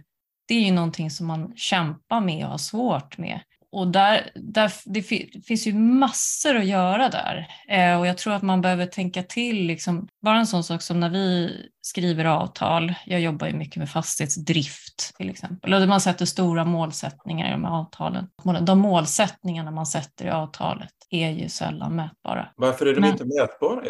det är ju någonting som man kämpar med och har svårt med. Och där, där, det finns ju massor att göra där. Eh, och jag tror att man behöver tänka till, liksom, bara en sån sak som när vi skriver avtal, jag jobbar ju mycket med fastighetsdrift till exempel, och man sätter stora målsättningar i de här avtalen. De målsättningarna man sätter i avtalet är ju sällan mätbara. Varför är de Men, inte mätbara?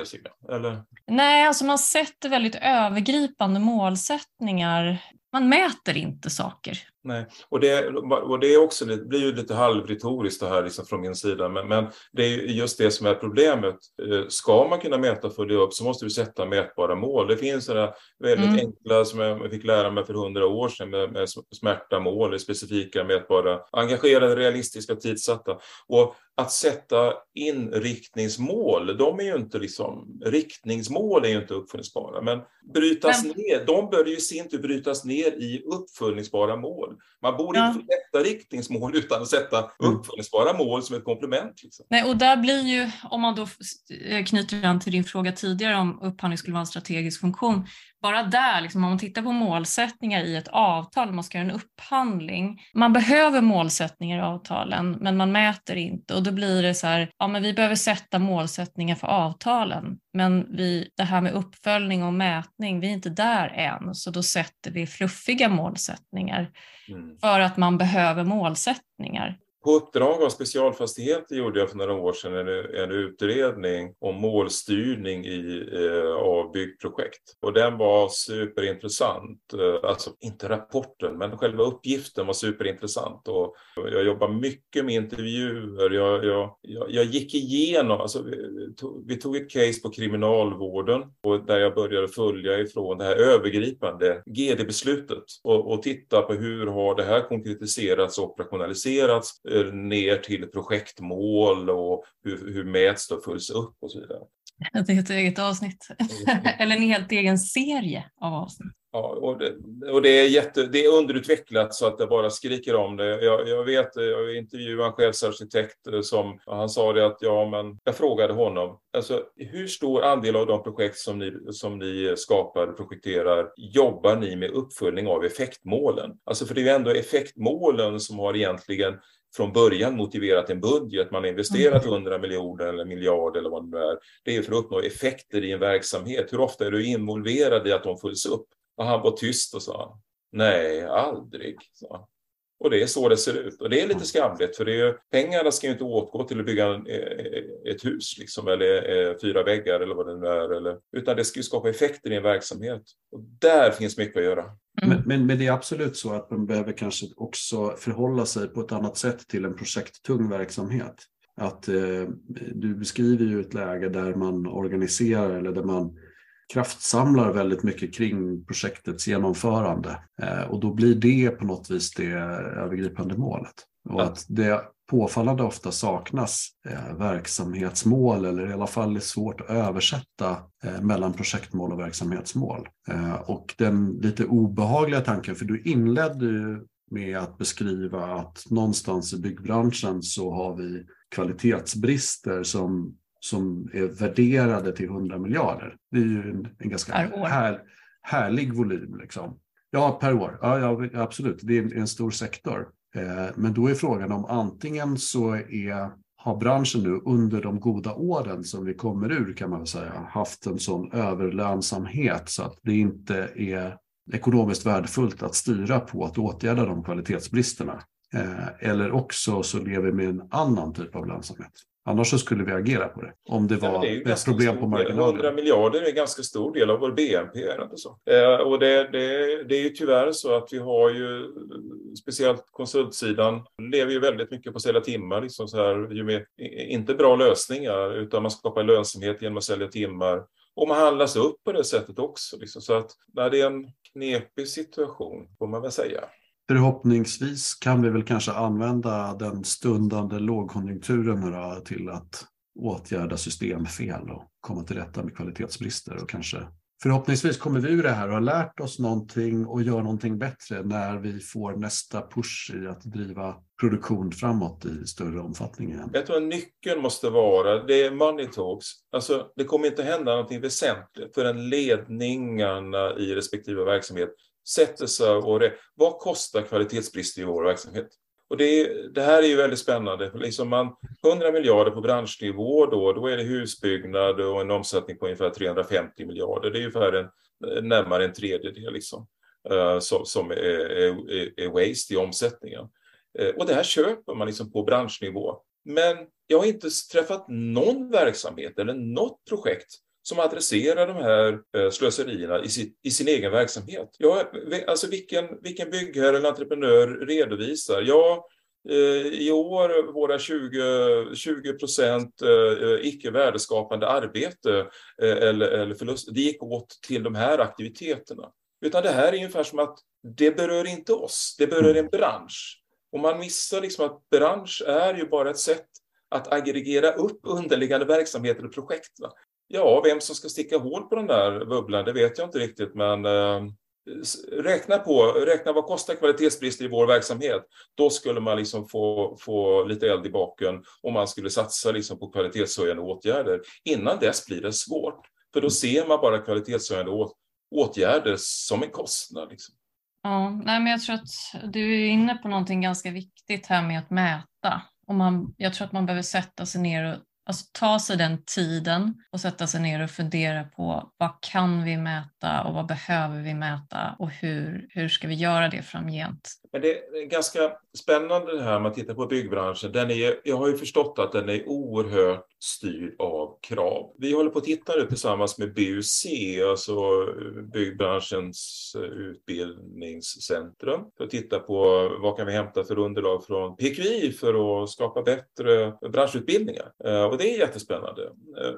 Eller? Nej, alltså man sätter väldigt övergripande målsättningar man mäter inte saker. Nej, och det, och det, är också, det blir ju lite halvretoriskt det här liksom från min sida, men, men det är just det som är problemet. Eh, ska man kunna mäta och följa upp så måste du sätta mätbara mål. Det finns sådana väldigt mm. enkla som jag fick lära mig för hundra år sedan med, med smärta mål, specifika, mätbara, engagerade, realistiska, tidsatta. Och att sätta inriktningsmål, de är ju inte liksom, riktningsmål är ju inte uppföljningsbara, men brytas men... ner, de bör ju i sin tur brytas ner i uppföljningsbara mål. Man borde ja. inte sätta riktningsmål utan att sätta mm. uppföljningsbara mål som ett komplement. Liksom. Nej, och där blir ju, om man då knyter an till din fråga tidigare om upphandling skulle vara en strategisk funktion, bara där, liksom, om man tittar på målsättningar i ett avtal, man ska göra en upphandling. Man behöver målsättningar i avtalen, men man mäter inte och då blir det så här, ja men vi behöver sätta målsättningar för avtalen, men vi, det här med uppföljning och mätning, vi är inte där än, så då sätter vi fluffiga målsättningar mm. för att man behöver målsättningar. På uppdrag av Specialfastigheter gjorde jag för några år sedan en, en utredning om målstyrning i, eh, av byggprojekt. Och den var superintressant. Eh, alltså inte rapporten, men själva uppgiften var superintressant. Och jag jobbar mycket med intervjuer. Jag, jag, jag, jag gick igenom, alltså, vi, tog, vi tog ett case på kriminalvården och där jag började följa ifrån det här övergripande GD-beslutet och, och titta på hur har det här konkretiserats och operationaliserats ner till projektmål och hur, hur mäts det och följs upp och så vidare. Det är ett eget avsnitt, eller en helt egen serie av avsnitt. Ja, och det, och det, är jätte, det är underutvecklat så att det bara skriker om det. Jag, jag vet, jag intervjuade en chefsarkitekt som han sa det att ja, men jag frågade honom, alltså hur stor andel av de projekt som ni, som ni skapar, projekterar, jobbar ni med uppföljning av effektmålen? Alltså för det är ju ändå effektmålen som har egentligen från början motiverat en budget, man har investerat 100 mm. miljoner eller miljard eller vad det nu är. Det är för att uppnå effekter i en verksamhet. Hur ofta är du involverad i att de följs upp? Och han var tyst och sa nej, aldrig. Så. Och det är så det ser ut. Och det är lite skamligt för det är, pengarna ska ju inte åtgå till att bygga en, eh, ett hus liksom, eller eh, fyra väggar eller vad det nu är. Eller, utan det ska ju skapa effekter i en verksamhet. Och där finns mycket att göra. Mm. Men, men, men, det är absolut så att man behöver kanske också förhålla sig på ett annat sätt till en projekttung verksamhet. Att eh, du beskriver ju ett läge där man organiserar eller där man kraftsamlar väldigt mycket kring projektets genomförande. Eh, och då blir det på något vis det övergripande målet. Och att det påfallande ofta saknas eh, verksamhetsmål eller i alla fall är svårt att översätta eh, mellan projektmål och verksamhetsmål. Eh, och den lite obehagliga tanken, för du inledde ju med att beskriva att någonstans i byggbranschen så har vi kvalitetsbrister som som är värderade till 100 miljarder. Det är ju en, en ganska här, härlig volym. Liksom. Ja, per år. Ja, ja absolut. Det är en, en stor sektor. Eh, men då är frågan om antingen så är, har branschen nu under de goda åren som vi kommer ur kan man väl säga haft en sån överlönsamhet så att det inte är ekonomiskt värdefullt att styra på att åtgärda de kvalitetsbristerna. Eh, eller också så lever vi med en annan typ av lönsamhet. Annars så skulle vi agera på det. Om det var ja, det ett problem på marginalen. 100 miljarder är en ganska stor del av vår BNP. Inte så? Eh, och det, det, det är ju tyvärr så att vi har ju, speciellt konsultsidan, lever ju väldigt mycket på att sälja timmar. Liksom så här, ju mer, inte bra lösningar, utan man skapar lönsamhet genom att sälja timmar. Och man handlas upp på det sättet också. Liksom. Så att det är en knepig situation, får man väl säga. Förhoppningsvis kan vi väl kanske använda den stundande lågkonjunkturen till att åtgärda systemfel och komma till rätta med kvalitetsbrister och kanske Förhoppningsvis kommer vi ur det här och har lärt oss någonting och gör någonting bättre när vi får nästa push i att driva produktion framåt i större omfattning igen. Jag tror att nyckeln måste vara, det är money talks. Alltså, det kommer inte hända någonting väsentligt förrän ledningarna i respektive verksamhet sätter sig och det, vad kostar kvalitetsbrister i vår verksamhet? Och det, det, här är ju väldigt spännande. Liksom man, 100 miljarder på branschnivå då, då är det husbyggnad och en omsättning på ungefär 350 miljarder. Det är ungefär en, närmare en tredjedel liksom, uh, som, som är, är, är, waste i omsättningen. Uh, och det här köper man liksom på branschnivå. Men jag har inte träffat någon verksamhet eller något projekt som adresserar de här eh, slöserierna i, sitt, i sin egen verksamhet. Ja, alltså vilken, vilken byggherre eller entreprenör redovisar? Ja, eh, i år våra 20, 20 procent eh, icke värdeskapande arbete eller, eller förlust, det gick åt till de här aktiviteterna. Utan det här är ungefär som att det berör inte oss, det berör en bransch. Och man missar liksom att bransch är ju bara ett sätt att aggregera upp underliggande verksamheter och projekt. Va? Ja, vem som ska sticka hål på den där bubblan, det vet jag inte riktigt, men eh, räkna på, räkna vad kostar kvalitetsbrister i vår verksamhet. Då skulle man liksom få, få lite eld i baken om man skulle satsa liksom på kvalitetshöjande åtgärder. Innan dess blir det svårt, för då ser man bara kvalitetshöjande åtgärder som en kostnad. Liksom. Ja, nej, men jag tror att du är inne på någonting ganska viktigt här med att mäta. Och man, jag tror att man behöver sätta sig ner och Alltså ta sig den tiden och sätta sig ner och fundera på vad kan vi mäta och vad behöver vi mäta och hur, hur ska vi göra det framgent? Men det är ganska spännande det här med att titta på byggbranschen. Den är, jag har ju förstått att den är oerhört styrd av krav. Vi håller på att titta nu tillsammans med BUC, alltså eh, byggbranschens eh, utbildningscentrum, för att titta på vad kan vi hämta för underlag från PQI för att skapa bättre branschutbildningar. Eh, och det är jättespännande.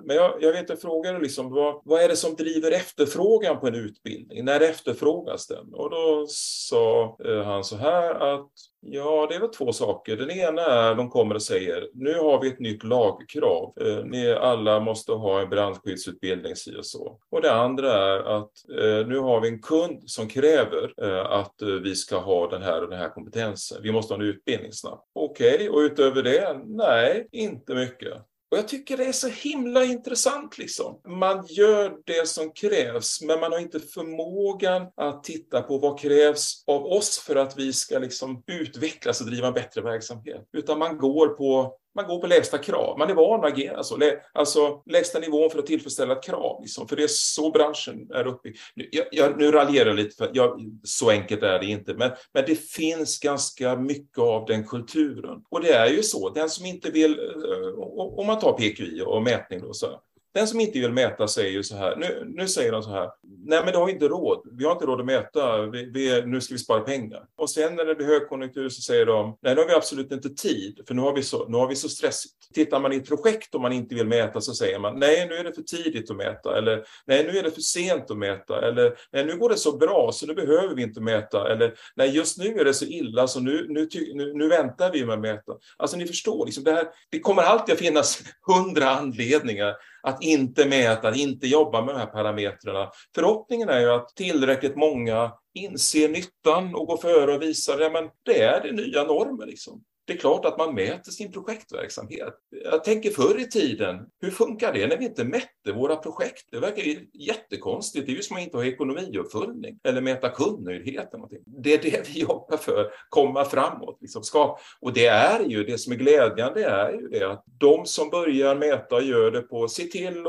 Men jag, jag vet, jag frågade liksom, vad, vad är det som driver efterfrågan på en utbildning? När efterfrågas den? Och då sa han så här att Ja, det är väl två saker. Den ena är de kommer och säger nu har vi ett nytt lagkrav. Eh, ni alla måste ha en brandskyddsutbildning si och så. Och det andra är att eh, nu har vi en kund som kräver eh, att eh, vi ska ha den här och den här kompetensen. Vi måste ha en utbildning snabbt. Okej, okay. och utöver det? Nej, inte mycket. Och jag tycker det är så himla intressant. Liksom. Man gör det som krävs, men man har inte förmågan att titta på vad krävs av oss för att vi ska liksom utvecklas och driva en bättre verksamhet. Utan man går på man går på lägsta krav. Man är van att agera så. Alltså lägsta nivån för att tillfredsställa ett krav. Liksom. För det är så branschen är uppe nu, jag, jag, nu raljerar jag lite, för jag, så enkelt är det inte. Men, men det finns ganska mycket av den kulturen. Och det är ju så, den som inte vill, eh, om man tar PQI och mätning då, så den som inte vill mäta säger ju så här, nu, nu säger de så här, nej men det har vi inte råd, vi har inte råd att mäta, vi, vi, nu ska vi spara pengar. Och sen när det blir högkonjunktur så säger de, nej nu har vi absolut inte tid, för nu har vi så, nu har vi så stressigt. Tittar man i ett projekt och man inte vill mäta så säger man, nej nu är det för tidigt att mäta, eller nej nu är det för sent att mäta, eller nej nu går det så bra så nu behöver vi inte mäta, eller nej just nu är det så illa så nu, nu, nu, nu väntar vi med att mäta. Alltså ni förstår, liksom det, här, det kommer alltid att finnas hundra anledningar att inte mäta, att inte jobba med de här parametrarna. Förhoppningen är ju att tillräckligt många inser nyttan och går före och visar att det är det nya normen. Liksom. Det är klart att man mäter sin projektverksamhet. Jag tänker förr i tiden, hur funkar det när vi inte mätte våra projekt? Det verkar ju jättekonstigt. Det är ju som att inte ha ekonomiuppföljning eller mäta kundnöjdhet. Det är det vi jobbar för, komma framåt. Liksom. Ska, och det är ju, det som är glädjande är ju det att de som börjar mäta och gör det på, se till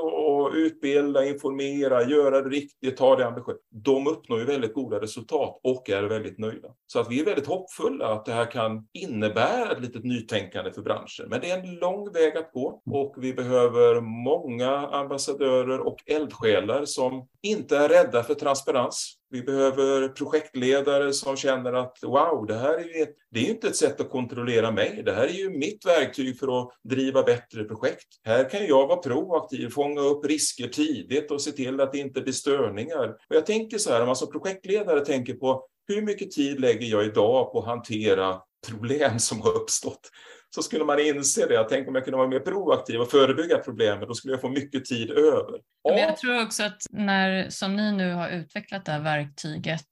utbilda, informera, göra det riktigt, ta det ambitiöst. De uppnår ju väldigt goda resultat och är väldigt nöjda. Så att vi är väldigt hoppfulla att det här kan innebära ett litet nytänkande för branschen. Men det är en lång väg att gå och vi behöver många ambassadörer och eldsjälar som inte är rädda för transparens. Vi behöver projektledare som känner att wow, det här är ju, det är inte ett sätt att kontrollera mig. Det här är ju mitt verktyg för att driva bättre projekt. Här kan jag vara proaktiv, fånga upp risker tidigt och se till att det inte blir störningar. Och jag tänker så här, om man som projektledare tänker på hur mycket tid lägger jag idag på att hantera problem som har uppstått så skulle man inse det. Tänk om jag kunde vara mer proaktiv och förebygga problemen, då skulle jag få mycket tid över. Men jag tror också att när, som ni nu har utvecklat det här verktyget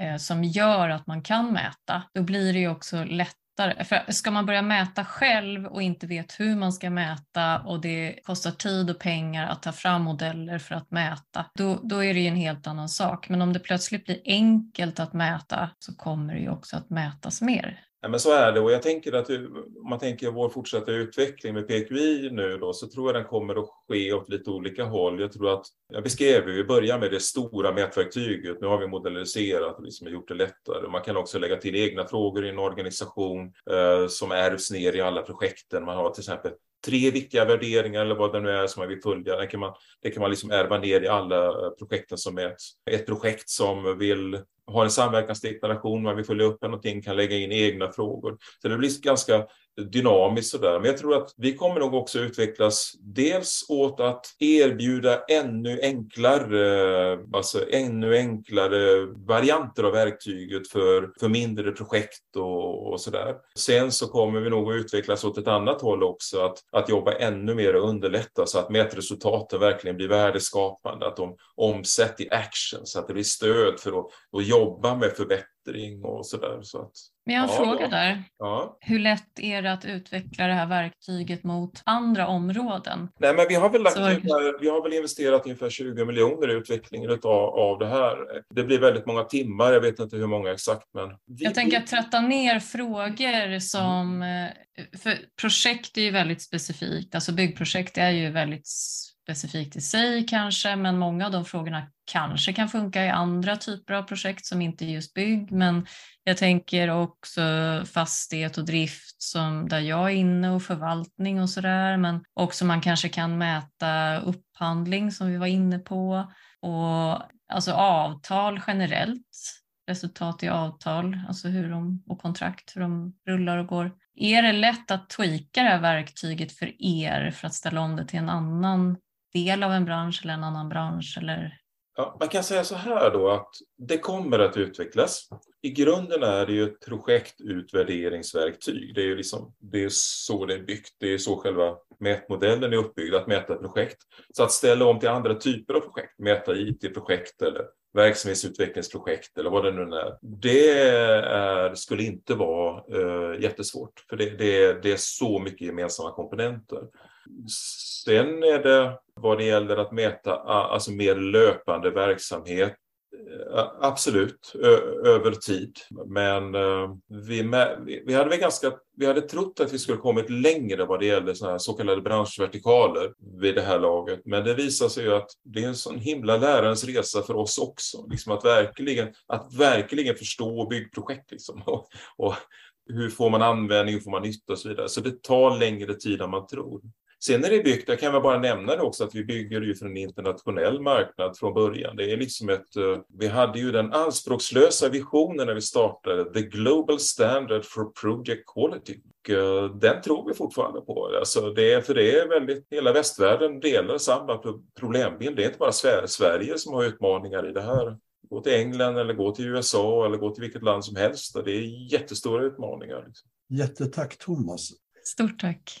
eh, som gör att man kan mäta, då blir det ju också lätt för ska man börja mäta själv och inte vet hur man ska mäta och det kostar tid och pengar att ta fram modeller för att mäta, då, då är det ju en helt annan sak. Men om det plötsligt blir enkelt att mäta så kommer det ju också att mätas mer. Ja, men så är det och jag tänker att om man tänker vår fortsatta utveckling med PQI nu då så tror jag den kommer att ske åt lite olika håll. Jag tror att, jag beskrev ju, vi börjar med det stora mätverktyget, nu har vi modelliserat och liksom gjort det lättare. Man kan också lägga till egna frågor i en organisation eh, som ärvs ner i alla projekten. Man har till exempel tre viktiga värderingar eller vad det nu är som man vill följa. Det kan man, det kan man liksom ärva ner i alla eh, projekten som mäts. Ett projekt som vill har en samverkansdeklaration, man vill följa upp någonting, kan lägga in egna frågor. Så det blir ganska dynamiskt sådär. Men jag tror att vi kommer nog också utvecklas dels åt att erbjuda ännu enklare, alltså ännu enklare varianter av verktyget för, för mindre projekt och, och sådär. Sen så kommer vi nog att utvecklas åt ett annat håll också, att, att jobba ännu mer och underlätta så att mätresultaten verkligen blir värdeskapande, att de omsätts i action, så att det blir stöd för att, att jobba med förbättring och sådär. Så att, men jag har en Ja, fråga där. ja. Hur lätt är det att utveckla det här verktyget mot andra områden? Nej, men vi har väl, lagt Så- ungefär, vi har väl investerat ungefär 20 miljoner i utvecklingen av, av det här. Det blir väldigt många timmar, jag vet inte hur många exakt, men... Vi, Jag tänker att tratta ner frågor som... Eh, För projekt är ju väldigt specifikt, alltså byggprojekt är ju väldigt specifikt i sig kanske, men många av de frågorna kanske kan funka i andra typer av projekt som inte är just bygg, men jag tänker också fastighet och drift som där jag är inne och förvaltning och sådär, men också man kanske kan mäta upphandling som vi var inne på. Och alltså avtal generellt resultat i avtal, alltså hur de, och kontrakt, hur de rullar och går. Är det lätt att tweaka det här verktyget för er för att ställa om det till en annan del av en bransch eller en annan bransch? Eller? Ja, man kan säga så här då att det kommer att utvecklas. I grunden är det ju ett projektutvärderingsverktyg. Det är ju liksom, det är så det är byggt. Det är så själva mätmodellen är uppbyggd, att mäta projekt. Så att ställa om till andra typer av projekt, mäta IT-projekt eller verksamhetsutvecklingsprojekt eller vad det nu är. Det är, skulle inte vara eh, jättesvårt, för det, det, det är så mycket gemensamma komponenter. Sen är det vad det gäller att mäta alltså mer löpande verksamhet eh, Absolut, över tid. Men eh, vi, vi, hade väl ganska, vi hade trott att vi skulle kommit längre vad det gäller såna här så kallade branschvertikaler vid det här laget. Men det visar sig ju att det är en sån himla lärarens resa för oss också. Liksom att, verkligen, att verkligen förstå byggprojekt. Liksom. Och, och hur får man användning, hur får man nytta och så vidare. Så det tar längre tid än man tror. Sen är det byggt, jag kan väl bara nämna det också, att vi bygger ju för en internationell marknad från början. Det är liksom ett, eh, vi hade ju den anspråkslösa visionen när vi startade, the global standard for project quality. Och, eh, Den tror vi fortfarande på. Alltså det är, för det är väldigt, hela västvärlden delar samma pro- problembild. Det är inte bara Sver- Sverige som har utmaningar i det här. Gå till England eller gå till USA eller gå till vilket land som helst. Det är jättestora utmaningar. Liksom. Jättetack Thomas. Stort tack.